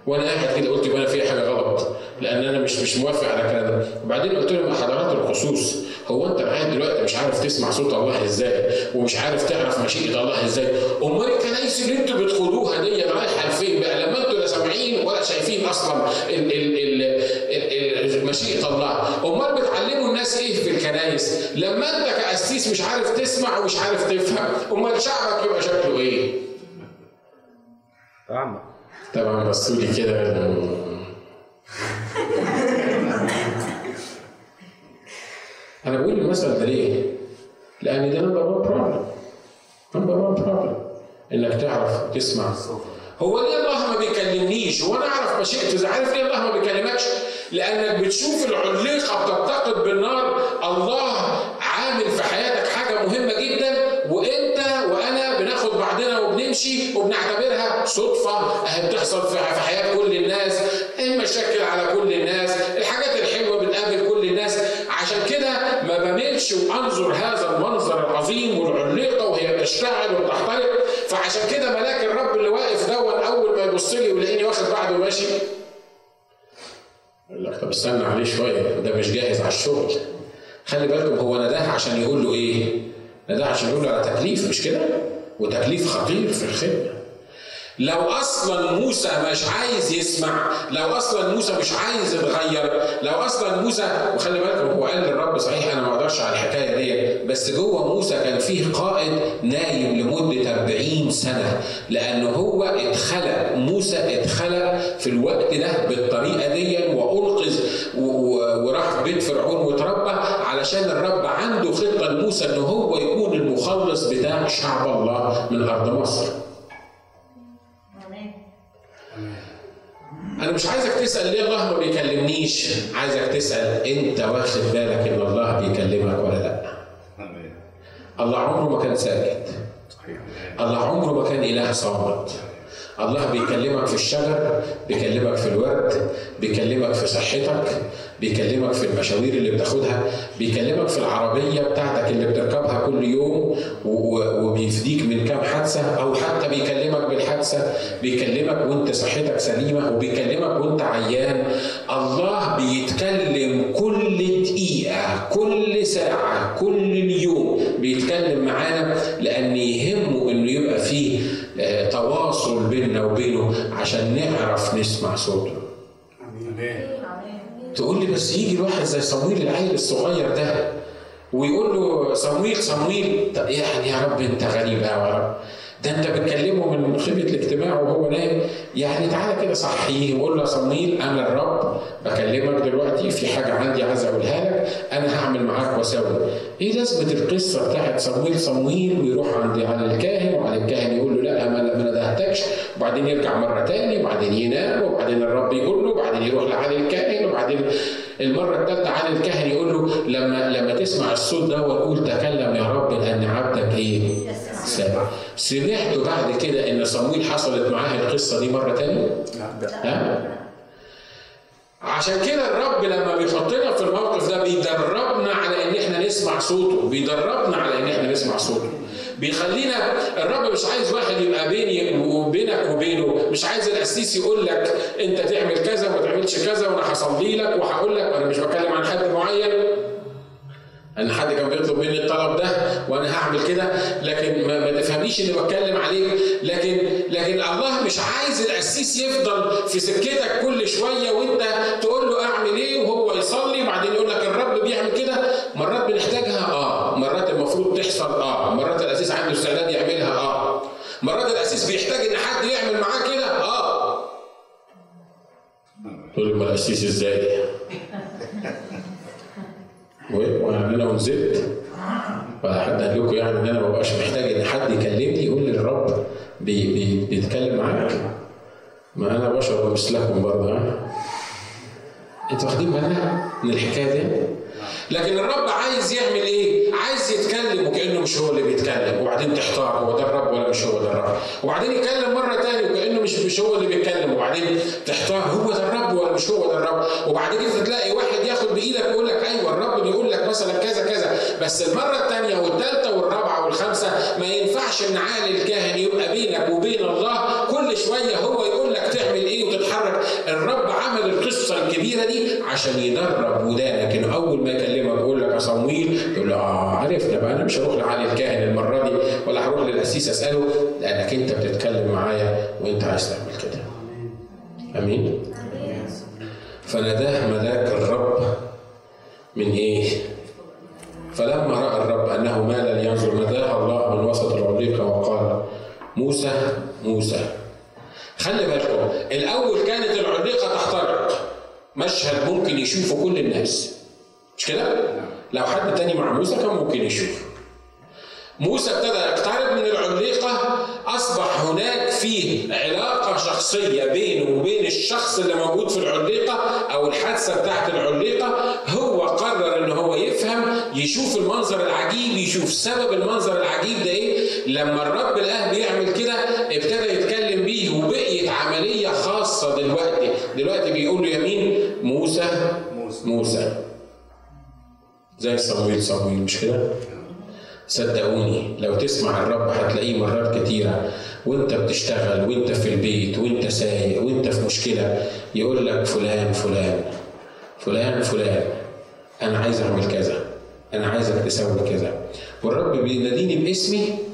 وأنا قاعد كده قلت يبقى أنا في حاجة غلط لأن أنا مش مش موافق على كده وبعدين قلت لهم حضرات الخصوص هو أنت معايا دلوقتي مش عارف تسمع صوت الله إزاي؟ ومش عارف تعرف مشيئة الله إزاي؟ أمال الكنايس اللي أنتوا بتخدوها دي رايحه لفين بقى لما أنتوا لا سامعين ولا شايفين أصلا ال ال ال مشيئة الله. أمال بتعلموا الناس إيه في الكنايس لما أنت كاسيس مش عارف تسمع ومش عارف تفهم أمال شعبك يبقى شكله إيه؟ أعمى طبعا بصوا لي كده أنا بقول المثل ده ليه؟ لأن ده number 1 problem number 1 problem إنك تعرف تسمع هو ليه الله ما بيكلمنيش؟ هو أنا أعرف مشيئته عارف ليه الله ما بيكلمكش؟ لأنك بتشوف العليقه بتتقد بالنار الله عامل في حياتك حاجة مهمة جدا وأنت وأنا بناخد بعضنا وبنمشي وبنعتبرها صدفة اهي بتحصل في حياة كل الناس المشاكل على كل الناس الحاجات الحلوة بتقابل كل الناس. عشان كده ما بميلش وأنظر هذا المنظر العظيم والعليقة وهي تشتعل وتحترق فعشان كده ملاك الرب اللي واقف دون أول ما يبص لي ويلاقيني واخد بعضه وماشي. يقول لك طب استنى عليه شوية ده مش جاهز على الشغل. خلي بالكم هو نداه عشان يقول له إيه؟ نداه عشان يقول له على تكليف مش كده؟ وتكليف خطير في الخدمة. لو أصلا موسى مش عايز يسمع لو أصلا موسى مش عايز يتغير لو أصلا موسى وخلي بالكم هو قال للرب صحيح أنا ما أقدرش على الحكاية دي بس جوه موسى كان فيه قائد نايم لمدة 40 سنة لأنه هو اتخلق موسى اتخلق في الوقت ده بالطريقة دي وألقذ وراح بيت فرعون وتربى علشان الرب عنده خطة لموسى إن هو يكون المخلص بتاع شعب الله من أرض مصر. أنا مش عايزك تسأل ليه الله ما بيكلمنيش، عايزك تسأل أنت واخد بالك إن الله بيكلمك ولا لأ؟ الله عمره ما كان ساكت. الله عمره ما كان إله صامت. الله بيكلمك في الشجر، بيكلمك في الورد، بيكلمك في صحتك، بيكلمك في المشاوير اللي بتاخدها، بيكلمك في العربية بتاعتك اللي بتركبها كل يوم وبيفديك من كام حادثة أو حتى بيكلمك بالحادثة، بيكلمك وأنت صحتك سليمة وبيكلمك وأنت عيان، الله بيتكلم كل دقيقة، كل ساعة، كل اليوم بيتكلم معانا لأن يهمه إنه يبقى فيه تواصل بيننا وبينه عشان نعرف نسمع صوته. تقول لي بس يجي الواحد زي صمويل العيل الصغير ده ويقول له صمويل صمويل يعني يا رب انت غريب يا رب. ده انت بتكلمه من خيمه الاجتماع وهو نايم يعني تعالى كده صحيه وقول له يا صمويل أنا الرب بكلمك دلوقتي في حاجة عندي عايز أقولها لك أنا هعمل معاك واسوي إيه لازمة القصة بتاعت صمويل صمويل ويروح عند على الكاهن وعلى الكاهن يقول له لا ما ما ندهتكش وبعدين يرجع مرة تاني وبعدين ينام وبعدين الرب يقول له وبعدين يروح لعلي الكاهن وبعدين المرة الثالثه علي الكاهن يقول له لما لما تسمع الصوت ده وقول تكلم يا رب لأن عبدك إيه؟ سامع سمعتوا بعد كده إن صمويل حصلت معاه القصة دي مرة تاني؟ ها؟ عشان كده الرب لما بيحطنا في الموقف ده بيدربنا على إن إحنا نسمع صوته بيدربنا على إن إحنا نسمع صوته. بيخلينا الرب مش عايز واحد يبقى بيني وبينك وبينه مش عايز القسيس يقول لك أنت تعمل كذا وما تعملش كذا وأنا هصلي لك وهقول لك وأنا مش بتكلم عن حد معين. ان حد كان بيطلب مني الطلب ده وأنا هعمل كده لكن ما, ما تفهمنيش اني بتكلم عليك لكن لكن الله مش عايز القسيس يفضل في سكتك كل شوية وانت تقول له اعمل إيه وهو يصلي وبعدين يقول لك الرب بيعمل كده. مرات بنحتاجها آه. مرات المفروض تحصل آه. مرات القسيس عنده استعداد يعملها آه. مرات القسيس بيحتاج ان حد يعمل معاه كده آه. تقول ما القسيس إزاي؟ وأنا انزلت ولا حد قال لكم يعني إن أنا ما بقاش محتاج إن حد يكلمني يقول لي الرب بي بي بيتكلم معاك ما أنا بشر مثلكم برضه أنتوا واخدين بالنا من الحكاية دي؟ لكن الرب عايز يعمل إيه؟ عايز يتكلم وكأنه مش هو اللي بيتكلم. وبعدين تحتار هو ده الرب ولا مش هو ده الرب؟ وبعدين يتكلم مرة ثانية وكأنه مش مش هو اللي بيتكلم. وبعدين تحتار هو ده الرب ولا مش هو ده الرب؟ وبعدين كده تلاقي واحد ياخد بإيدك ويقول لك أيوه الرب بيقول لك مثلا كذا كذا. بس المرة الثانية والثالثه والرابعة والخامسة ما ينفعش ان عالي الكاهن يبقى بينك وبين الله كل شوية هو يقول لك تعمل إيه وتتحرك الرب عمل القصة الكبيرة دي عشان يدرب ودانك انه أول ما يكلمك يقول لك يا صمويل يقول له آه عرفنا بقى أنا مش هروح لعلي الكاهن المرة دي ولا هروح للقسيس أسأله لأنك أنت بتتكلم معايا وأنت عايز تعمل كده. آمين؟ فناداه ملاك الرب من إيه؟ فلما رأى الرب أنه مال لينظر ناداه الله من وسط العليقه وقال موسى موسى خلي بالكم الأول كانت العليقه تحترق. مشهد ممكن يشوفه كل الناس. مش كده؟ لو حد تاني مع موسى كان ممكن يشوفه موسى ابتدى يقترب من العليقة أصبح هناك فيه علاقة شخصية بينه وبين الشخص اللي موجود في العليقة أو الحادثة بتاعت العليقة هو قرر إن هو يفهم يشوف المنظر العجيب يشوف سبب المنظر العجيب ده إيه. لما الرب الأه بيعمل كده ابتدى يتكلم خاصة دلوقتي دلوقتي بيقول له يمين موسى. موسى. زي صمويل صمويل مش كده؟ صدقوني لو تسمع الرب هتلاقيه مرات كتيرة. وانت بتشتغل وانت في البيت وانت سايق وانت في مشكلة يقول لك فلان فلان. فلان فلان. أنا عايز أعمل كذا. أنا عايزك تسوي كذا. والرب بيناديني باسمي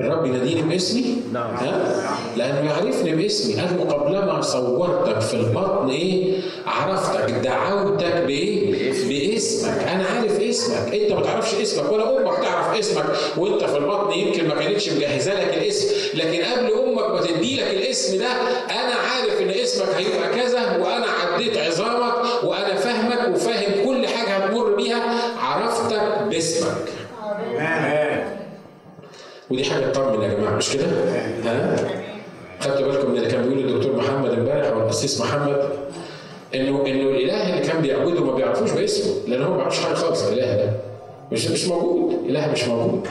الرب يناديني باسمي؟ نعم. ها؟ لأنه يعرفني باسمي، قال له قبلما صورتك في البطن إيه؟ عرفتك، دعوتك بإيه؟ باسمك، أنا عارف اسمك، أنت ما تعرفش اسمك ولا أمك تعرف اسمك وأنت في البطن يمكن ما كانتش مجهزة لك الاسم، لكن قبل أمك ما تدي لك الاسم ده أنا عارف إن اسمك هيبقى كذا وأنا عديت عظامك وأنا فاهمك وفاهم كل حاجة هتمر بيها، عرفتك باسمك. ودي حاجة تطمن يا جماعة مش كده؟ ها؟ خدتوا بالكم من اللي كان بيقول الدكتور محمد امبارح أو القسيس محمد؟ انه إنه الإله اللي كان بيعبده ما بيعرفوش باسمه لأن هو ما بيعرفش حاجة خالص الإله ده. مش مش موجود. اله مش موجود.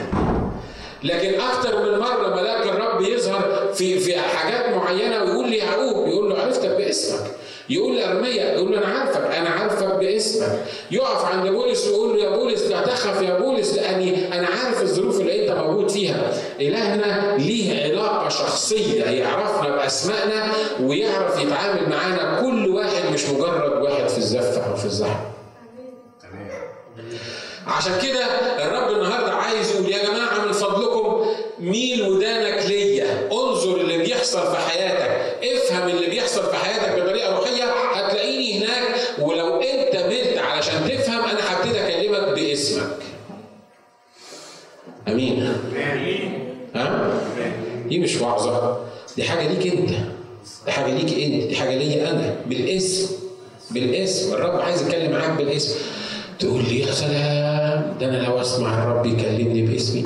لكن أكتر من مرة ملاك الرب يظهر في في حاجات معينة ويقول لي يعقوب يقول له عرفتك باسمك. يقول لارميا يقول له أنا عارفك. أنا عارفك باسمك. يقف عند بولس ويقول له يا بولس لا تخف يا بولس لأني أنا عارف الظروف اللي أنت موجود فيها. إلهنا ليه علاقة شخصية يعرفنا بأسمائنا ويعرف يتعامل معانا كل واحد مش مجرد واحد في الزفة أو في الزحمة. عشان كده الرب النهارده عايز يقول يا جماعة من فضلكم ميل ودانك ليا. انظر اللي بيحصل في حياتك. افهم اللي بيحصل في حياتك بطريقة روحية هتلاقيني هناك. ولو انت بنت علشان تفهم أنا هبتدي أكلمك باسمك. آمين. ها؟ دي مش وعظة. دي حاجة ليك انت. دي حاجة ليك انت. دي حاجة ليا أنا. بالاسم. بالاسم. الرب عايز يتكلم معاك بالاسم. تقول لي يا سلام ده أنا لو أسمع الرب يكلمني باسمي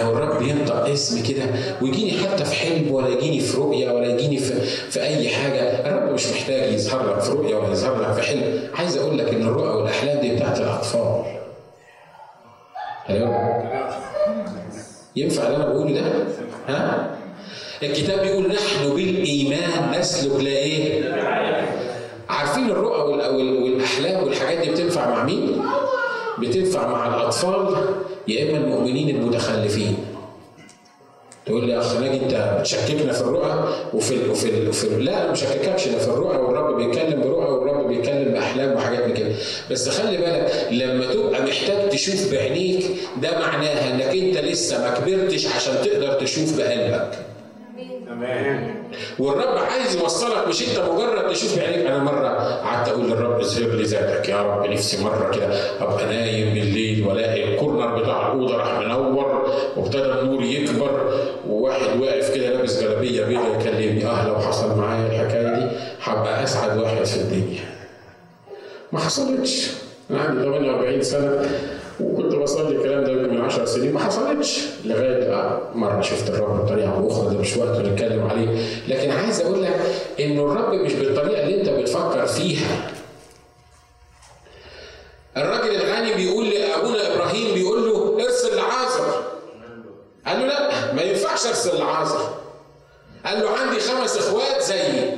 لو الرب ينطق اسمي كده ويجيني حتى في حلم ولا يجيني في رؤية ولا يجيني في, في أي حاجة الرب مش محتاج يظهر لك في رؤية ولا يظهر لك في حلم عايز أقول لك إن الرؤى والأحلام دي بتاعت الأطفال ألو ينفع اللي أنا بقوله ده؟ ها؟ الكتاب بيقول نحن بالإيمان نسلك لا إيه؟ عارفين الرؤى والأحلام والحاجات دي بتنفع مع مين؟ بتنفع مع الأطفال يا إما المؤمنين المتخلفين. تقول لي يا أخ ناجي أنت بتشككنا في الرؤى وفي ال وفي ال وفي ال لا أنا ما بشكككش ده في الرؤى والرب بيتكلم برؤى والرب بيتكلم بأحلام وحاجات كده بس خلي بالك لما تبقى محتاج تشوف بعينيك ده معناها إنك أنت لسه ما كبرتش عشان تقدر تشوف بقلبك. والرب عايز يوصلك مش انت مجرد تشوف بعينيك. أنا مرة قعدت أقول للرب اظهر لي ذاتك. يا رب نفسي مرة كده ابقى نايم بالليل والاقي الكورنر بتاع الأوضة راح منور وابتدى النور يكبر وواحد واقف كده لابس جلابية بيضاء يكلمني. آه لو حصل معايا الحكاية دي؟ هبقى أسعد واحد في الدنيا. ما حصلتش. أنا عندي 48 سنة. وكنت بصلي الكلام ده من 10 سنين ما حصلتش لغاية مرة شفت الرب بطريقة أو أخرى ده مش وقت نتكلم عليه. لكن عايز أقول لك إنه الرب مش بالطريقة اللي أنت بتفكر فيها. الراجل الغني بيقول لأبونا إبراهيم بيقول له ارسل لعازر. قال له لا ما ينفعش أرسل لعازر. قال له عندي خمس إخوات زيي.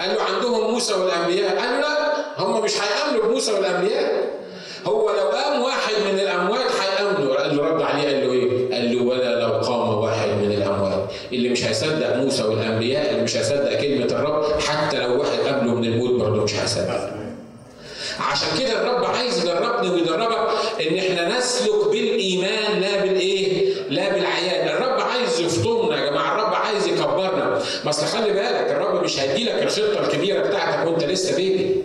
قال له عندهم موسى والأنبياء. قال له لا هم مش هيأمنوا بموسى والأنبياء. هو لو قام واحد من الأموات هيامنوا اللي رد عليه قال له إيه؟ قال له ولا لو قام واحد من الأموات اللي مش هيصدق موسى والأنبياء اللي مش هيصدق كلمة الرب حتى لو واحد قبله من الموت برضه مش هيصدق عشان كده الرب عايز يدربني ويدربك إن إحنا نسلك بالإيمان لا بالإيه؟ لا بالعيان، الرب عايز يفطمنا يا جماعة، الرب عايز يكبرنا، ما اصل خلي بالك الرب مش هيديلك الخطة الكبيرة بتاعتك وأنت لسه بيبي.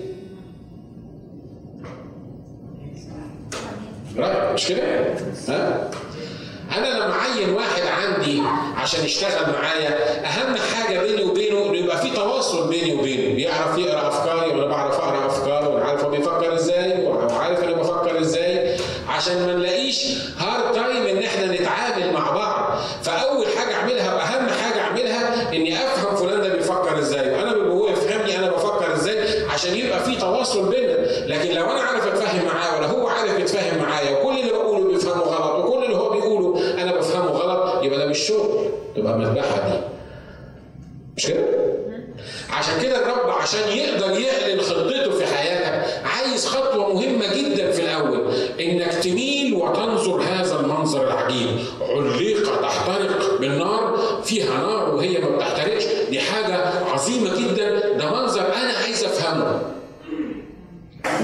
رأيك مش كده؟ ها؟ أنا لما أعين واحد عندي عشان يشتغل معايا أهم حاجة بيني وبينه إنه يبقى في تواصل بيني وبينه، بيعرف يقرأ أفكاري وأنا بعرف أقرأ أفكاره وأنا عارف هو بيفكر إزاي وعارف أنا بفكر إزاي عشان ما نلاقيش hard time إن إحنا نتعامل مع بعض، فأول حاجة أعملها وأهم حاجة أعملها إني أفهم فلان ده بيفكر إزاي وأنا بيبقى هو يفهمني أنا بفكر إزاي عشان يبقى في تواصل بيننا، لكن لو أنا عارف أتفاهم معاه ولا هو عارف يتفاهم معايا وكل اللي بقوله بيفهمه غلط وكل اللي هو بيقوله أنا بفهمه غلط يبقى ده مش شغل تبقى مذبحه دي مش كده؟ عشان كده الرب عشان يقدر يعلن خطته في حياتك عايز خطوة مهمة جدا في الأول إنك تميل وتنظر هذا المنظر العجيب عليقة تحترق بالنار فيها نار وهي ما بتحترقش دي حاجة عظيمة جدا ده منظر أنا عايز أفهمه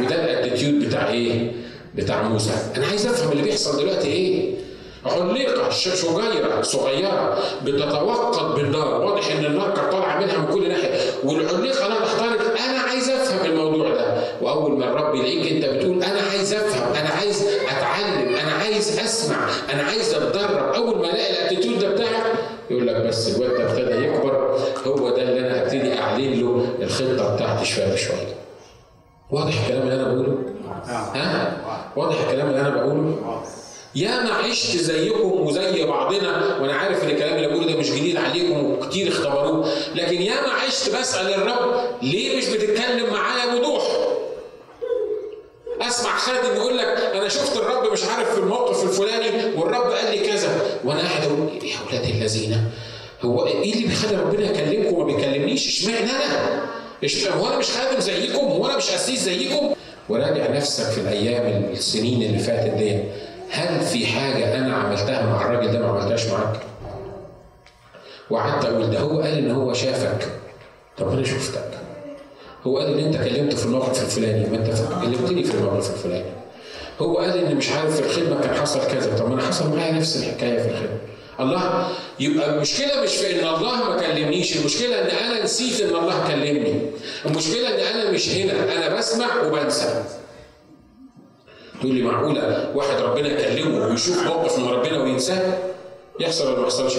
وده ال attitude بتاع إيه؟ بتاع موسى، أنا عايز افهم اللي بيحصل دلوقتي إيه؟ علقه شجيره صغيره بتتوقد بالنار، واضح ان النار كانت طالعه منها من كل ناحيه، والعليقه لا تحترق، أنا عايز افهم الموضوع ده، واول ما الرب يلاقيك انت بتقول أنا عايز افهم، أنا عايز اتعلم، أنا عايز اسمع، أنا عايز اتدرب، اول ما الاقي ال attitude ده بتاعك يقول لك بس الواد ده ابتدى يكبر هو ده اللي أنا هبتدي اعلن له الخطه بتاعتي شوية بشويه. واضح الكلام اللي أنا بقوله؟ ها؟ واضح الكلام اللي أنا بقوله؟ عشت زيكم وزي بعضنا وأنا عارف إن الكلام اللي بقوله ده مش جديد عليكم وكتير اختبروه لكن يا ما عشت بسأل الرب ليه مش بتتكلم معايا بوضوح؟ أسمع خادم يقول لك أنا شفت الرب مش عارف في الموقف الفلاني والرب قال لي كذا وأنا قاعد أقول يا أولاد الذين هو إيه اللي بيخلي ربنا يكلمكم وما بيكلمنيش؟ إشمعنى أنا؟ هو أنا مش خادم زيكم؟ هو أنا مش قسيس زيكم؟ وراجع نفسك في الأيام السنين اللي فاتت دي هل في حاجة أنا عملتها مع الراجل ده ما عملتهاش معاك؟ وقعدت أقول ده هو قال إن هو شافك. طب أنا شفتك. هو قال إن أنت كلمته في الموقف الفلاني. ما أنت كلمتني في الموقف الفلاني. هو قال إن مش عارف في الخدمة كان حصل كذا. طب ما أنا حصل معايا نفس الحكاية في الخدمة. الله يبقى المشكلة مش في إن الله ما كلمنيش. المشكلة إن أنا نسيت إن الله كلمني. المشكلة إن أنا مش هنا. أنا بسمع وبنسى. تقول لي معقولة واحد ربنا يكلمه ويشوف موقف من ربنا وينساه يحصل ولا ما يحصلش؟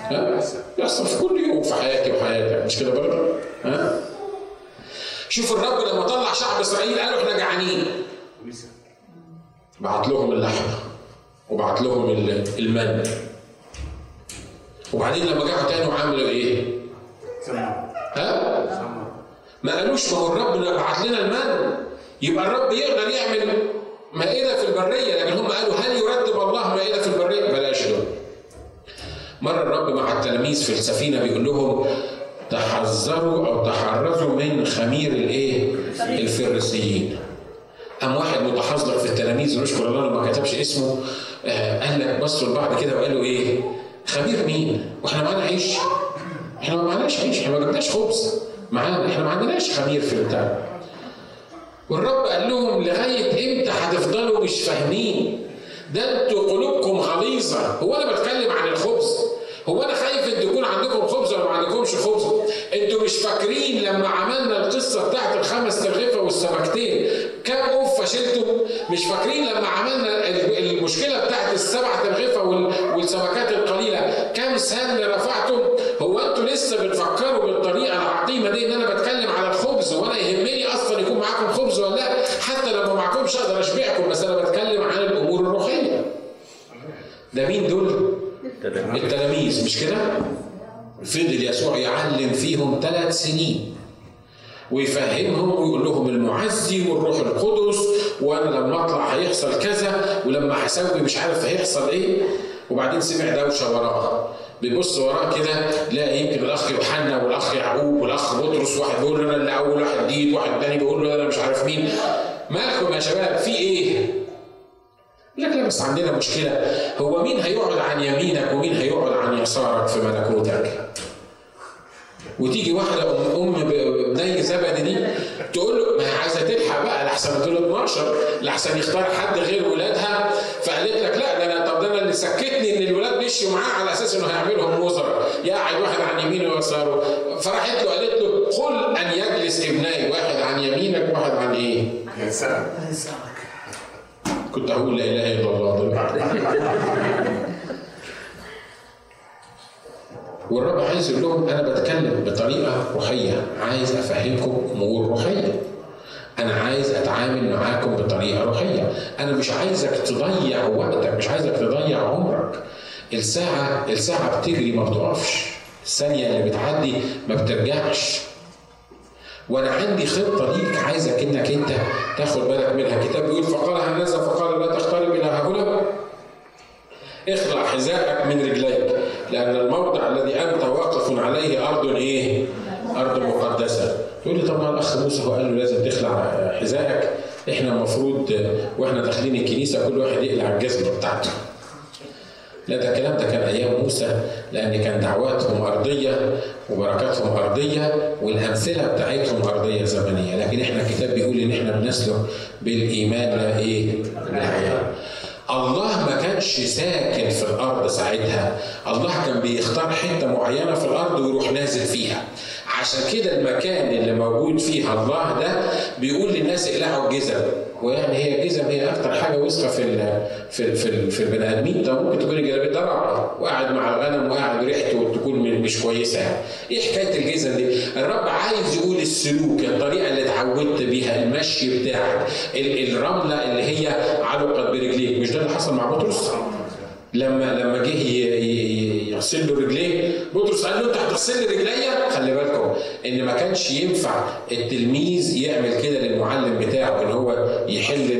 ها؟ يحصل في كل يوم في حياتي وحياتك مش كده برضه؟ ها؟ شوف الرب لما طلع شعب إسرائيل قالوا إحنا جعانين بعت لهم اللحمة وبعت لهم المن وبعدين لما رجعوا تاني وعملوا إيه؟ ها؟ ما قالوش ما هو الرب بعت لنا المن يبقى الرب يقدر يعمل مائدة في البرية لكن هم قالوا هل يرتب الله مائدة في البرية؟ بلاش دول. مرة الرب مع التلاميذ في السفينة بيقول لهم تحذروا أو تحرزوا من خمير الإيه؟ الفريسيين. قام واحد متحذر في التلاميذ ونشكر الله ما كتبش اسمه آه قال لك بصوا لبعض كده وقالوا إيه؟ خمير مين؟ وإحنا معانا عيش؟ إحنا ما معناش عيش، إحنا ما جبناش خبز معانا، إحنا ما عندناش خمير في البتاع. والرب قال لهم لغاية إمتى هتفضلوا مش فاهمين؟ ده أنتوا قلوبكم غليظة، هو أنا بتكلم عن الخبز؟ هو أنا خايف إن يكون عندكم خبز ولا ما عندكمش خبز؟ أنتوا مش فاكرين لما عملنا القصة بتاعت الخمس ترغيفه والسمكتين كم قفه شلتم؟ مش فاكرين لما عملنا المشكلة بتاعت السبع ترغيفه والسمكات القليلة كم سن رفعتم؟ هو أنتوا لسه بتفكروا بالطريقة العقيمة دي إن أنا بتكلم على الخبز وأنا يهمني أصلا يكون معاكم خبز ولا لا؟ حتى لو ما معكمش أقدر اشبعكم بس أنا بتكلم عن الأمور الروحيه. ده مين دول؟ التلاميذ. مش كده؟ فضل يسوع يعلم فيهم ثلاث سنين ويفهمهم ويقول لهم المعزي والروح القدس وأنا لما أطلع هيحصل كذا ولما هسوي مش عارف هيحصل إيه. وبعدين سمع دوشة وراه بيبص وراه كده لا يمكن الأخ يوحنا والأخ يعقوب والأخ بطرس واحد بيقول له أنا اللي أول واحد جديد واحد تاني بيقول له أنا مش عارف مين. مالكم يا شباب؟ في إيه؟ لك لا بس عندنا مشكلة. هو مين هيقعد عن يمينك ومين هيقعد عن يسارك في ملكوتك؟ وتيجي واحدة ام أم بني زبدي دي تقول له ما هي عايزة تلحق بقى لحسن دول 12 لحسن يختار حد غير ولادها. فقالت لك لا ده أنا طب ده أنا اللي سكتني إن الولاد مشيوا معاه على أساس إنه هيعملهم وزراء. يقعد واحد عن يمينه ويساره. فراحت له قالت له قل أن يجلس ابني واحد عن يمينك واحد عن إيه؟ يسارك. كنت هقول لا إله إلا الله دلوقتي والرب عايز يقول لهم أنا بتكلم بطريقة روحية عايز أفهمكم أمور روحية. أنا عايز أتعامل معاكم بطريقة روحية. أنا مش عايزك تضيع وقتك مش عايزك تضيع عمرك. الساعة الساعة بتجري ما بتقفش. الثانية اللي بتعدي ما بترجعش. وأنا عندي خطة ليك عايزك انك انت تاخد بالك منها. الكتاب بيقول فقال هنذا فقال لا تقترب إلى هنا اخلع حذاءك من رجليك لأن الموضع الذي أنت واقف عليه أرض إيه؟ أرض مقدسة. تقول لي طب ما الأخ موسى هو قال له لازم تخلع حذائك إحنا المفروض وإحنا داخلين الكنيسة كل واحد يقلع الجزمة بتاعته. لا ده الكلام ده كان أيام موسى لأن كان دعواتهم أرضية وبركاتهم أرضية والأمثلة بتاعتهم أرضية زمنية. لكن إحنا الكتاب بيقول إن إحنا بنسلك بالإيمان لا إيه؟ بالحياة. الله ما كانش ساكن في الأرض ساعتها. الله كان بيختار حتة معينة في الأرض ويروح نازل فيها. عشان كده المكان اللي موجود فيه الله ده بيقول للناس اقلعوا الجزم ويعني هي الجزم هي أكتر حاجة وسخة في ال في ال في, في البني آدمين طب ممكن تكون الجلابيه ده وقاعد مع الغنم وقاعد ريحته تكون مش كويسة يعني. إيه حكاية الجزم دي؟ الرب عايز يقول السلوك الطريقة اللي اتعودت بيها المشي بتاعك الرملة اللي هي علقت برجليك مش ده اللي حصل مع بطرس؟ لما لما جه يغسل له رجليه. بطرس قال له انت هتغسل لي رجليا. خلي بالكم إن ما كانش ينفع التلميذ يعمل كده للمعلم بتاعه إن هو يحل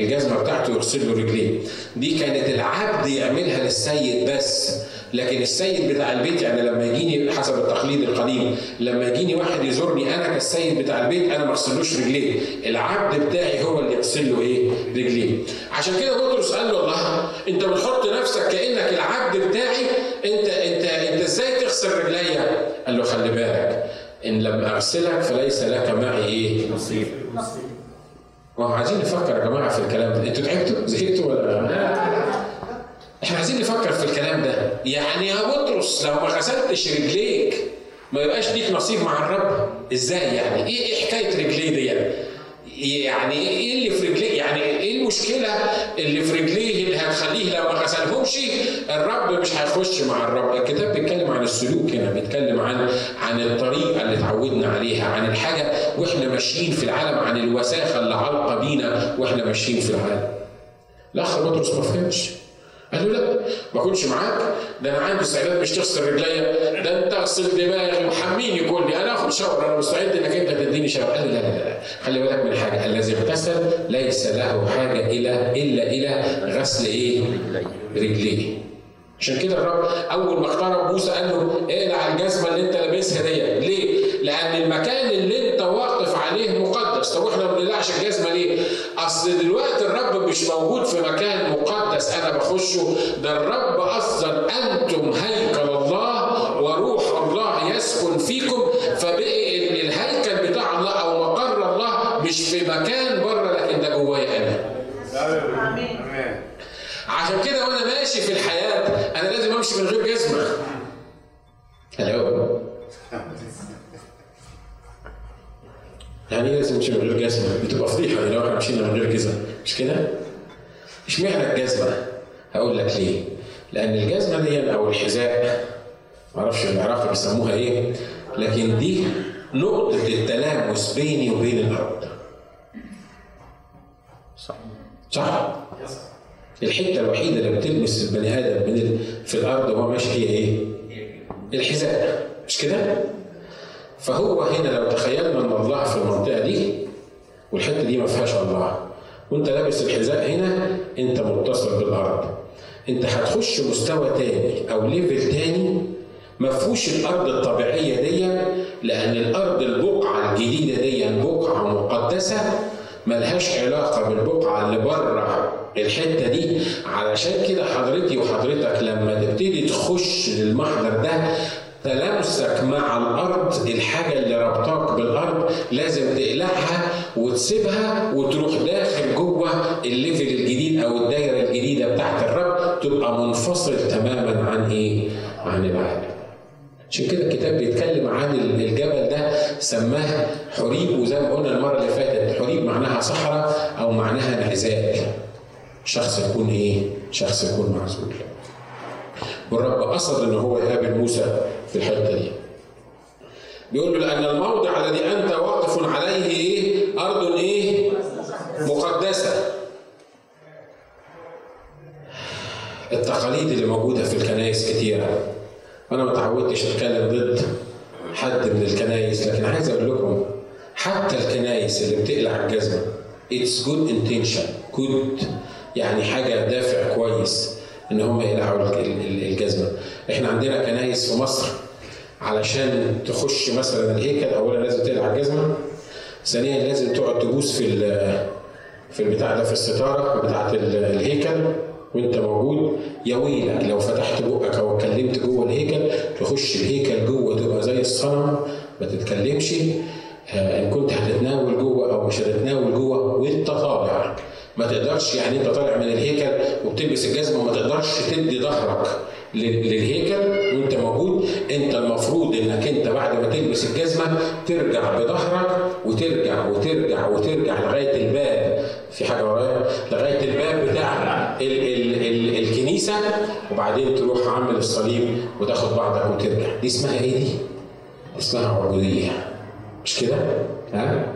الجزمة بتاعته ويغسل له رجليه. دي كانت العبد يعملها للسيد بس. لكن السيد بتاع البيت يعني لما يجيني حسب التقليد القديم لما يجيني واحد يزورني أنا كالسيد بتاع البيت أنا ما أغسلوش رجليه. العبد بتاعي هو اللي يغسل له إيه؟ رجليه. عشان كده بطرس قال له الله أنت بتحط نفسك كأنك العبد بتاعي انت انت انت إزاي تغسل رجليا؟ قال له خلي بالك إن لم أغسلك فليس لك معي إيه؟ نصيب. ما هو عايزين نفكر يا جماعة في الكلام ده. أنتوا تعبتوا؟ زهقتوا ولا إحنا عايزين نفكر في الكلام ده. يعني يا بطرس لو ما غسلتش رجليك ما يبقاش ليك نصيب مع الرب. إزاي يعني؟ إيه إيه حكاية رجليه دي يعني يعني إيه اللي في رجليه يعني إيه المشكلة اللي في رجليه اللي هتخليه لو ما غسلهمش؟ الرب مش هيخش مع الرب. الكتاب بيتكلم عن السلوك هنا بيتكلم عن عن الطريقة اللي اتعودنا عليها عن الحاجة وإحنا ماشيين في العالم عن الوساخة اللي علقه بينا وإحنا ماشيين في العالم. الأخ بطرس ما فهمش. قال له لا ما اكونش معاك. ده أنا عندي استعداد مش تغسل رجليا. ده أنت اغسل دماغي وحميني كلي أنا اخد شاور أنا مستعد إنك أنت تديني شاور قال له لا لا لا. خلي بالك من حاجة. الذي اغتسل ليس له حاجة إلى إلا إلى غسل إيه؟ رجليه. عشان كده الرب أول ما اقترب موسى قال له اقلع الجزمة اللي أنت لابسها دي ليه؟ لأن المكان اللي أنت واقف عليه مقدس طب وإحنا ما بنقلعش الجزمة ليه؟ أصل دلوقتي الرب مش موجود في مكان مقدس أنا بخشه ده الرب أصلا أنتم هيكل الله وروح الله يسكن فيكم فبقي إن الهيكل بتاع الله أو مقر الله مش في مكان بره لكن ده جوايا. امين عشان كده وأنا ماشي في الحياة أنا لازم أمشي من غير جزمة. ألو يعني إيه لازم امشي من غير جزمة؟ بتبقى فضيحة لو إحنا مشينا من غير جزمة مش كده؟ اشمعنى الجزمة؟ هقول لك ليه؟ لأن الجزمة دي أو الحذاء معرفش العراق بيسموها إيه لكن دي نقطة التلامس بيني وبين الأرض. صح صح؟ الحتة الوحيدة اللي بتلمس البني آدم من في الأرض وهو ماشي هي إيه؟ الحذاء مش كده؟ فهو هنا لو تخيلنا أن الله في المنطقة دي والحتة دي ما فيهاش الله. وأنت لابس الحذاء هنا أنت متصل بالأرض. أنت هتخش مستوى تاني أو ليفل تاني ما فيهوش الأرض الطبيعية دي لأن الأرض البقعة الجديدة دي بقعة مقدسة ملهاش علاقة بالبقعة اللي بره الحتة دي. علشان كده حضرتي وحضرتك لما تبتدي تخش للمحضر ده تلامسك مع الأرض الحاجة اللي ربطاك بالأرض لازم تقلعها وتسيبها وتروح داخل جوه الليفل الجديد أو الدايرة الجديدة بتاعت الرب تبقى منفصل تماما عن إيه؟ عن العالم. عشان كده الكتاب بيتكلم عن الجبل ده سماه حريب وزي ما قلنا المرة اللي فاتت حريب معناها صحراء أو معناها انعزال. شخص يكون إيه؟ شخص يكون معزول. والرب قصد إن هو يقابل موسى في الحته دي. بيقول له لأن الموضع الذي أنت واقف عليه إيه؟ أرض إيه؟ مقدسة. التقاليد اللي موجودة في الكنائس كتيرة. وأنا ما تعودتش أتكلم ضد حد من الكنائس لكن عايز أقول لكم حتى الكنائس اللي بتقلع الجزمة it's good intention good يعني حاجة دافع كويس إن هم يقلعوا ال- ال- الجزمة إحنا عندنا كنايس في مصر علشان تخش مثلا الهيكل اولا لازم تقلع الجزمه ثانيا لازم تقعد تبوس في في البتاع ده في الستارة بتاعت ال- الهيكل وأنت موجود. يا ويلك لو فتحت بقك أو اتكلمت جوه الهيكل تخش الهيكل جوه تبقى زي الصنم ما تتكلمش. آه، إن كنت هتتناول جوه أو مش هتتناول جوه وأنت طالع. ما تقدرش يعني أنت طالع من الهيكل وبتلبس الجزمة وما تقدرش تدي ظهرك. للهيكل وانت موجود انت المفروض انك انت بعد ما تلبس الجزمة ترجع بظهرك وترجع وترجع وترجع لغاية الباب في حاجة ورايا لغاية الباب بتاع ال ال ال الكنيسة وبعدين تروح عامل الصليب وتاخد بعضك وترجع دي اسمها إيه دي؟ اسمها عبودية مش كده؟ ها؟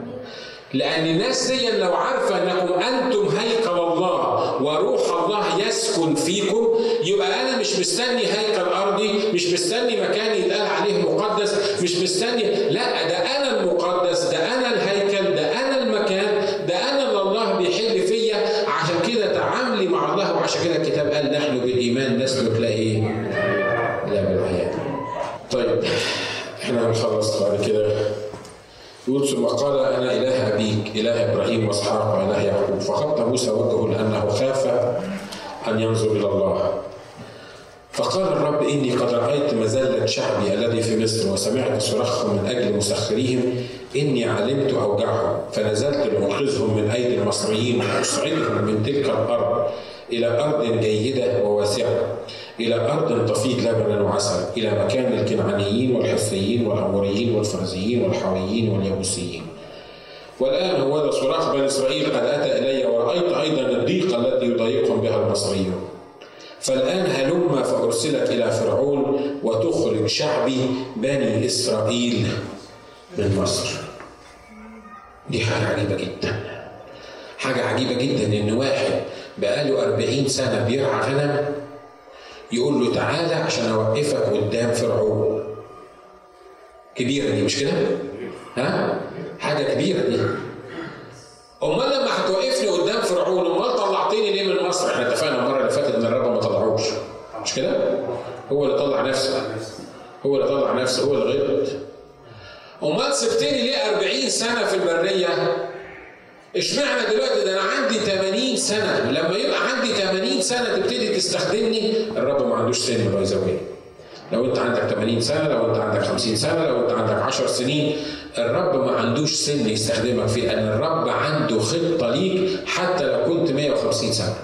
لأن الناس دي لو عارفة أنكم أنتم هيكل الله وروح الله يسكن فيكم يبقى أنا مش مستني هيكل أرضي مش مستني مكان يتقال عليه مقدس مش مستني لا ده أنا المقدس ده أنا الهيكل ده أنا المكان ده أنا اللي الله بيحل فيا. عشان كده تعاملي مع الله وعشان كده الكتاب قال نحن بالإيمان نسلك لا إيه؟ لا بالعيان طيب إحنا هنخلص بعد كده. يقول ثم قال أنا إله أبيك إله إبراهيم واسحاق وإله يعقوب. فخط موسى وجهه لأنه خاف أن ينظر إلى الله. فقال الرب إني قد رأيت مذله شعبي الذي في مصر وسمعت صراخهم من أجل مسخريهم. إني علمت أوجعهم فنزلت لأنقذهم من أيدي المصريين واصعدهم من تلك الأرض إلى أرض جيدة وواسعة. إلى أرض تفيض لبنا وعسل إلى مكان الكنعانيين والحثيين والأموريين والفرزيين والحويين واليبوسيين والآن هو ذا صراخ بني إسرائيل قد أتى إلي ورأيت أيضا الضيقة التي يضايقهم بها المصريون. فالآن هلم فأرسلك إلى فرعون وتخرج شعبي بني إسرائيل من مصر. دي حاجة عجيبة جدا. حاجة عجيبة جدا إن واحد بقاله أربعين سنة بيرعى غنم يقول له تعالى عشان أوقفك قدام فرعون كبيرة دي مش كده؟ ها؟ حاجة كبيرة دي أمال لما هتوقفني قدام فرعون أمال طلعتني ليه من مصر؟ إحنا اتفقنا المرة اللي فاتت إن الرب ما طلعوش مش كده؟ هو اللي طلع نفسه هو اللي طلع نفسه هو اللي غلط أمال سبتني ليه 40 سنة في البرية؟ اشمعنى دلوقتي؟ ده أنا عندي 80 سنة. لما يبقى عندي 80 سنة تبتدي تستخدمني الرب ما عندوش سن باي ذا لو انت عندك 80 سنة لو انت عندك 50 سنة لو انت عندك 10 سنين الرب ما عندوش سن يستخدمك فيه لأن الرب عنده خطة ليك حتى لو كنت 150 سنة.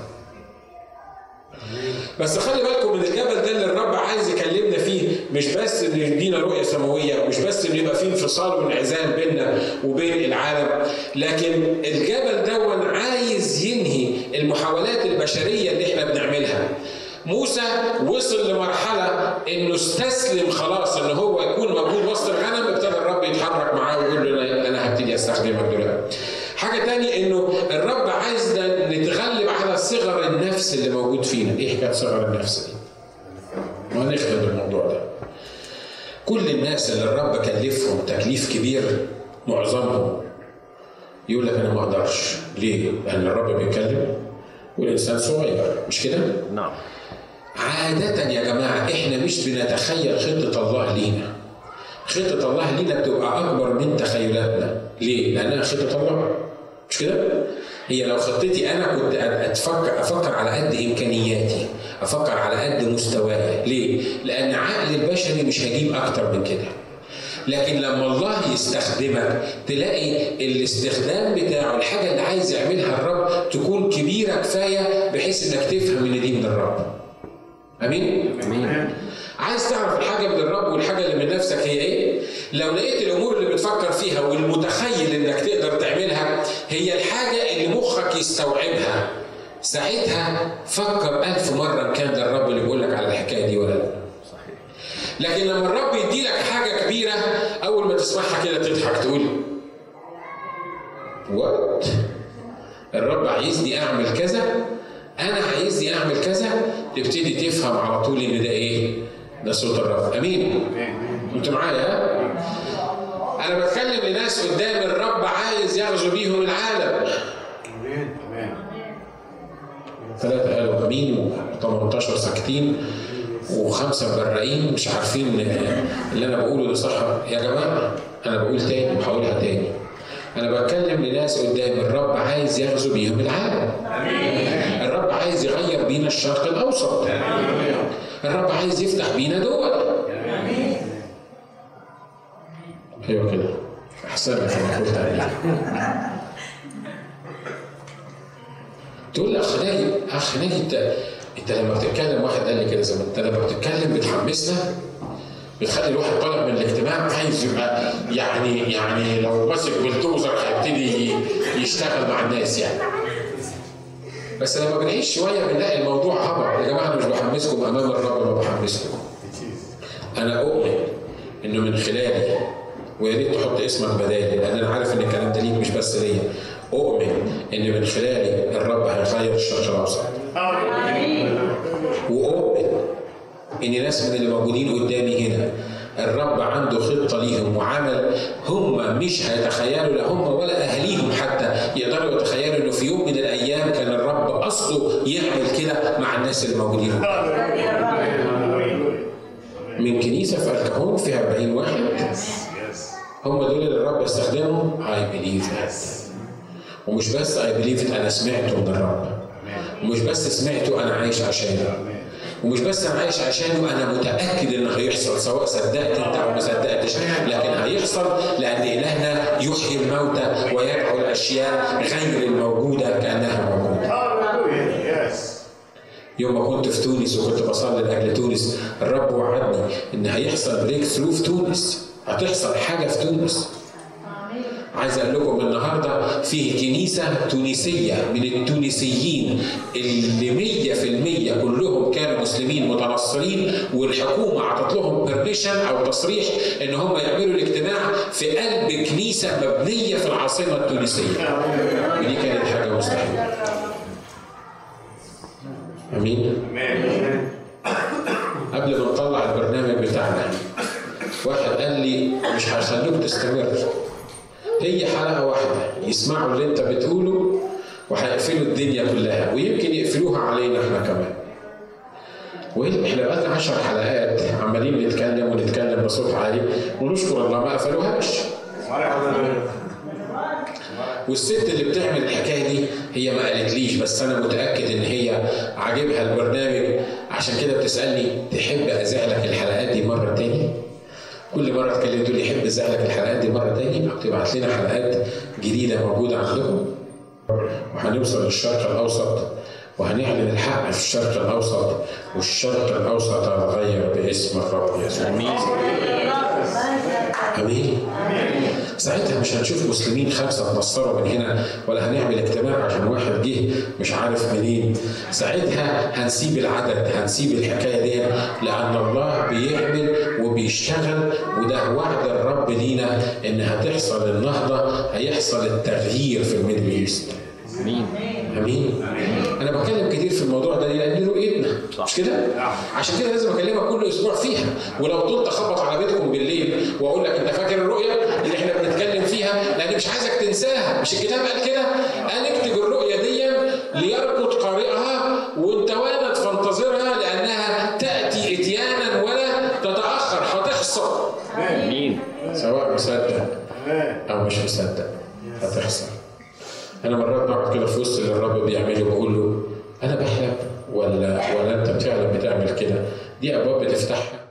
بس خلي بالكم من الجبل ده اللي الرب عايز يكلمنا فيه. مش بس انه يدينا رؤية سماوية ومش بس انه يبقى فيه انفصال وانعزال بيننا وبين العالم لكن الجبل دون عايز ينهي المحاولات البشرية اللي إحنا بنعملها موسى وصل لمرحلة إنه استسلم خلاص ان هو يكون موجود وسط الغنم ابتدى الرب يتحرك معاه ويقول له أنا هبتدي أستخدمك دلوقتي. حاجة تانية إنه الرب عايزنا نتغلب على صغر النفس اللي موجود فينا، إيه حكاية صغر النفس دي؟ وهنخدم الموضوع ده. كل الناس اللي الرب كلفهم تكليف كبير معظمهم يقول لك أنا ما أقدرش، ليه؟ لأن الرب بيتكلم والإنسان صغير مش كده؟ نعم عادة يا جماعة إحنا مش بنتخيل خطة الله لينا. خطة الله لينا بتبقى أكبر من تخيلاتنا. ليه؟ لأنها خطة الله. مش كده؟ هي لو خطتي أنا كنت أتفكر أفكر على قد إمكانياتي، أفكر على قد مستواي، ليه؟ لأن عقل البشري مش هيجيب أكتر من كده. لكن لما الله يستخدمك تلاقي الاستخدام بتاعه الحاجة اللي عايز يعملها الرب تكون كبيرة كفاية بحيث إنك تفهم ان دي من الرب. آمين؟ آمين عايز تعرف الحاجة من الرب والحاجة اللي من نفسك هي إيه؟ لو لقيت الأمور اللي بتفكر فيها والمتخيل إنك تقدر تعملها هي الحاجة اللي مخك يستوعبها. ساعتها فكر ألف مرة كان ده الرب اللي بيقول لك على الحكاية دي ولا لأ. صحيح لكن لما الرب يدي لك حاجة كبيرة أول ما تسمعها كده تضحك تقول وات الرب عايزني أعمل كذا أنا عايزني أعمل كذا تبتدي تفهم على طول إن ده إيه؟ ده صوت الرب أمين؟ أنتوا معايا ها؟ أنا بتكلم لناس قدام الرب عايز يغزو بيهم العالم ثلاثة قالوا أمين و18 ساكتين وخمسة مبرقين مش عارفين اللي أنا بقوله ده صح يا جماعة أنا بقول تاني وهقولها تاني أنا بتكلم لناس قدام الرب عايز يغزو بيهم العالم الرب عايز يغير بينا الشرق الأوسط. الرب عايز يفتح بينا دول. أيوه كده. أحسن لك أنا قلت عليك تقول لي أخ ناجي أخ ناجي انت أنت لما بتتكلم واحد قال لي كده زمان انت لما بتتكلم بتحمسنا بتخلي الواحد طالع من الاجتماع عايز يبقى يعني يعني لو ماسك بلدوزر هيبتدي يشتغل مع الناس يعني. بس لما بنعيش شوية بنلاقي الموضوع هبط يا جماعة أنا مش بحمسكم أمام الرب ما بحمسكم. أنا أؤمن إنه من خلالي ويا ريت تحط اسمك بدالي لأن أنا عارف إن الكلام ده ليك مش بس ليا. أؤمن إن من خلالي الرب هيغير الشرق الاوسط وأؤمن إن ناس من اللي موجودين قدامي هنا الرب عنده خطة ليهم وعمل هم مش هيتخيلوا لا هم ولا أهليهم حتى يقدروا يتخيلوا إنه في يوم من الأيام قصده يعمل كده مع الناس اللي موجودين. من كنيسة في الكهون فيها 40 واحد. هم دول اللي الرب استخدمهم؟ Believe that. ومش بس believe it أنا سمعته من الرب. ومش بس سمعته أنا عايش عشانه. ومش بس أنا عايش عشانه وأنا متأكد إنه هيحصل سواء صدقت أنت أو ما صدقتش. لكن هيحصل لأن إلهنا يحيي الموتى ويدعو الأشياء غير الموجودة كأنها موجودة. يوم ما كنت في تونس وكنت بصلي لأجل تونس الرب وعدني إن هيحصل breakthrough في تونس هتحصل حاجة في تونس عايز أقول لكم النهارده في كنيسة تونسية من التونسيين اللي 100% كلهم كانوا مسلمين متنصرين والحكومة أعطت لهم بيرميشن أو تصريح إن هم يعملوا الاجتماع في قلب كنيسة مبنية في العاصمة التونسية. ودي كانت حاجة مستحيلة. آمين. قبل ما نطلع البرنامج بتاعنا واحد قال لي مش هيخلوك تستمر. هي حلقة واحدة يسمعوا اللي انت بتقوله وهيقفلوا الدنيا كلها ويمكن يقفلوها علينا إحنا كمان. وإحنا بقالنا 10 حلقات عمالين نتكلم ونتكلم بصوت عالي ونشكر الله ما قفلوهاش. والست اللي بتعمل الحكاية دي هي ما قالتليش بس أنا متأكد إن هي عاجبها البرنامج. عشان كده بتسألني تحب اذاع لك الحلقات دي مرة تاني؟ كل مرة تكلم تقول لي اذاع لك الحلقات دي مرة تاني تبعت لنا حلقات جديدة موجودة عندكم. وهنوصل للشرق الأوسط وهنعلن الحق في الشرق الأوسط والشرق الأوسط هيتغير باسم الرب يسوع. آمين. آمين. ساعتها مش هنشوف مسلمين خمسة اتنصروا من هنا ولا هنعمل اجتماع عشان واحد جه مش عارف منين. ساعتها هنسيب العدد هنسيب الحكاية دي لأن الله بيعمل وبيشتغل وده وعد الرب لينا إن هتحصل النهضة هيحصل التغيير في ال Middle East. آمين. أنا بتكلم كتير في الموضوع ده لأن دي رؤيتنا؟ مش كده؟ عشان كده لازم أكلمك كل أسبوع فيها. ولو طلت اخبط على بيتكم بالليل وأقول لك أنت فاكر الرؤية اللي إحنا بنتكلم فيها؟ لأن مش عايزك تنساها. مش الكتاب قال كده؟ قال اكتب الرؤية دي ليركض قارئها وإن توانت فانتظرها لأنها تأتي إتيانا ولا تتأخر هتحصل آمين. سواء مصدق أو مش مصدق هتحصل أنا مرات بقعد كده في وسط اللي الرب بيعمله بقول له أنا بحلم ولا ولا أنت فعلا بتعمل كده؟ دي أبواب بتفتحها.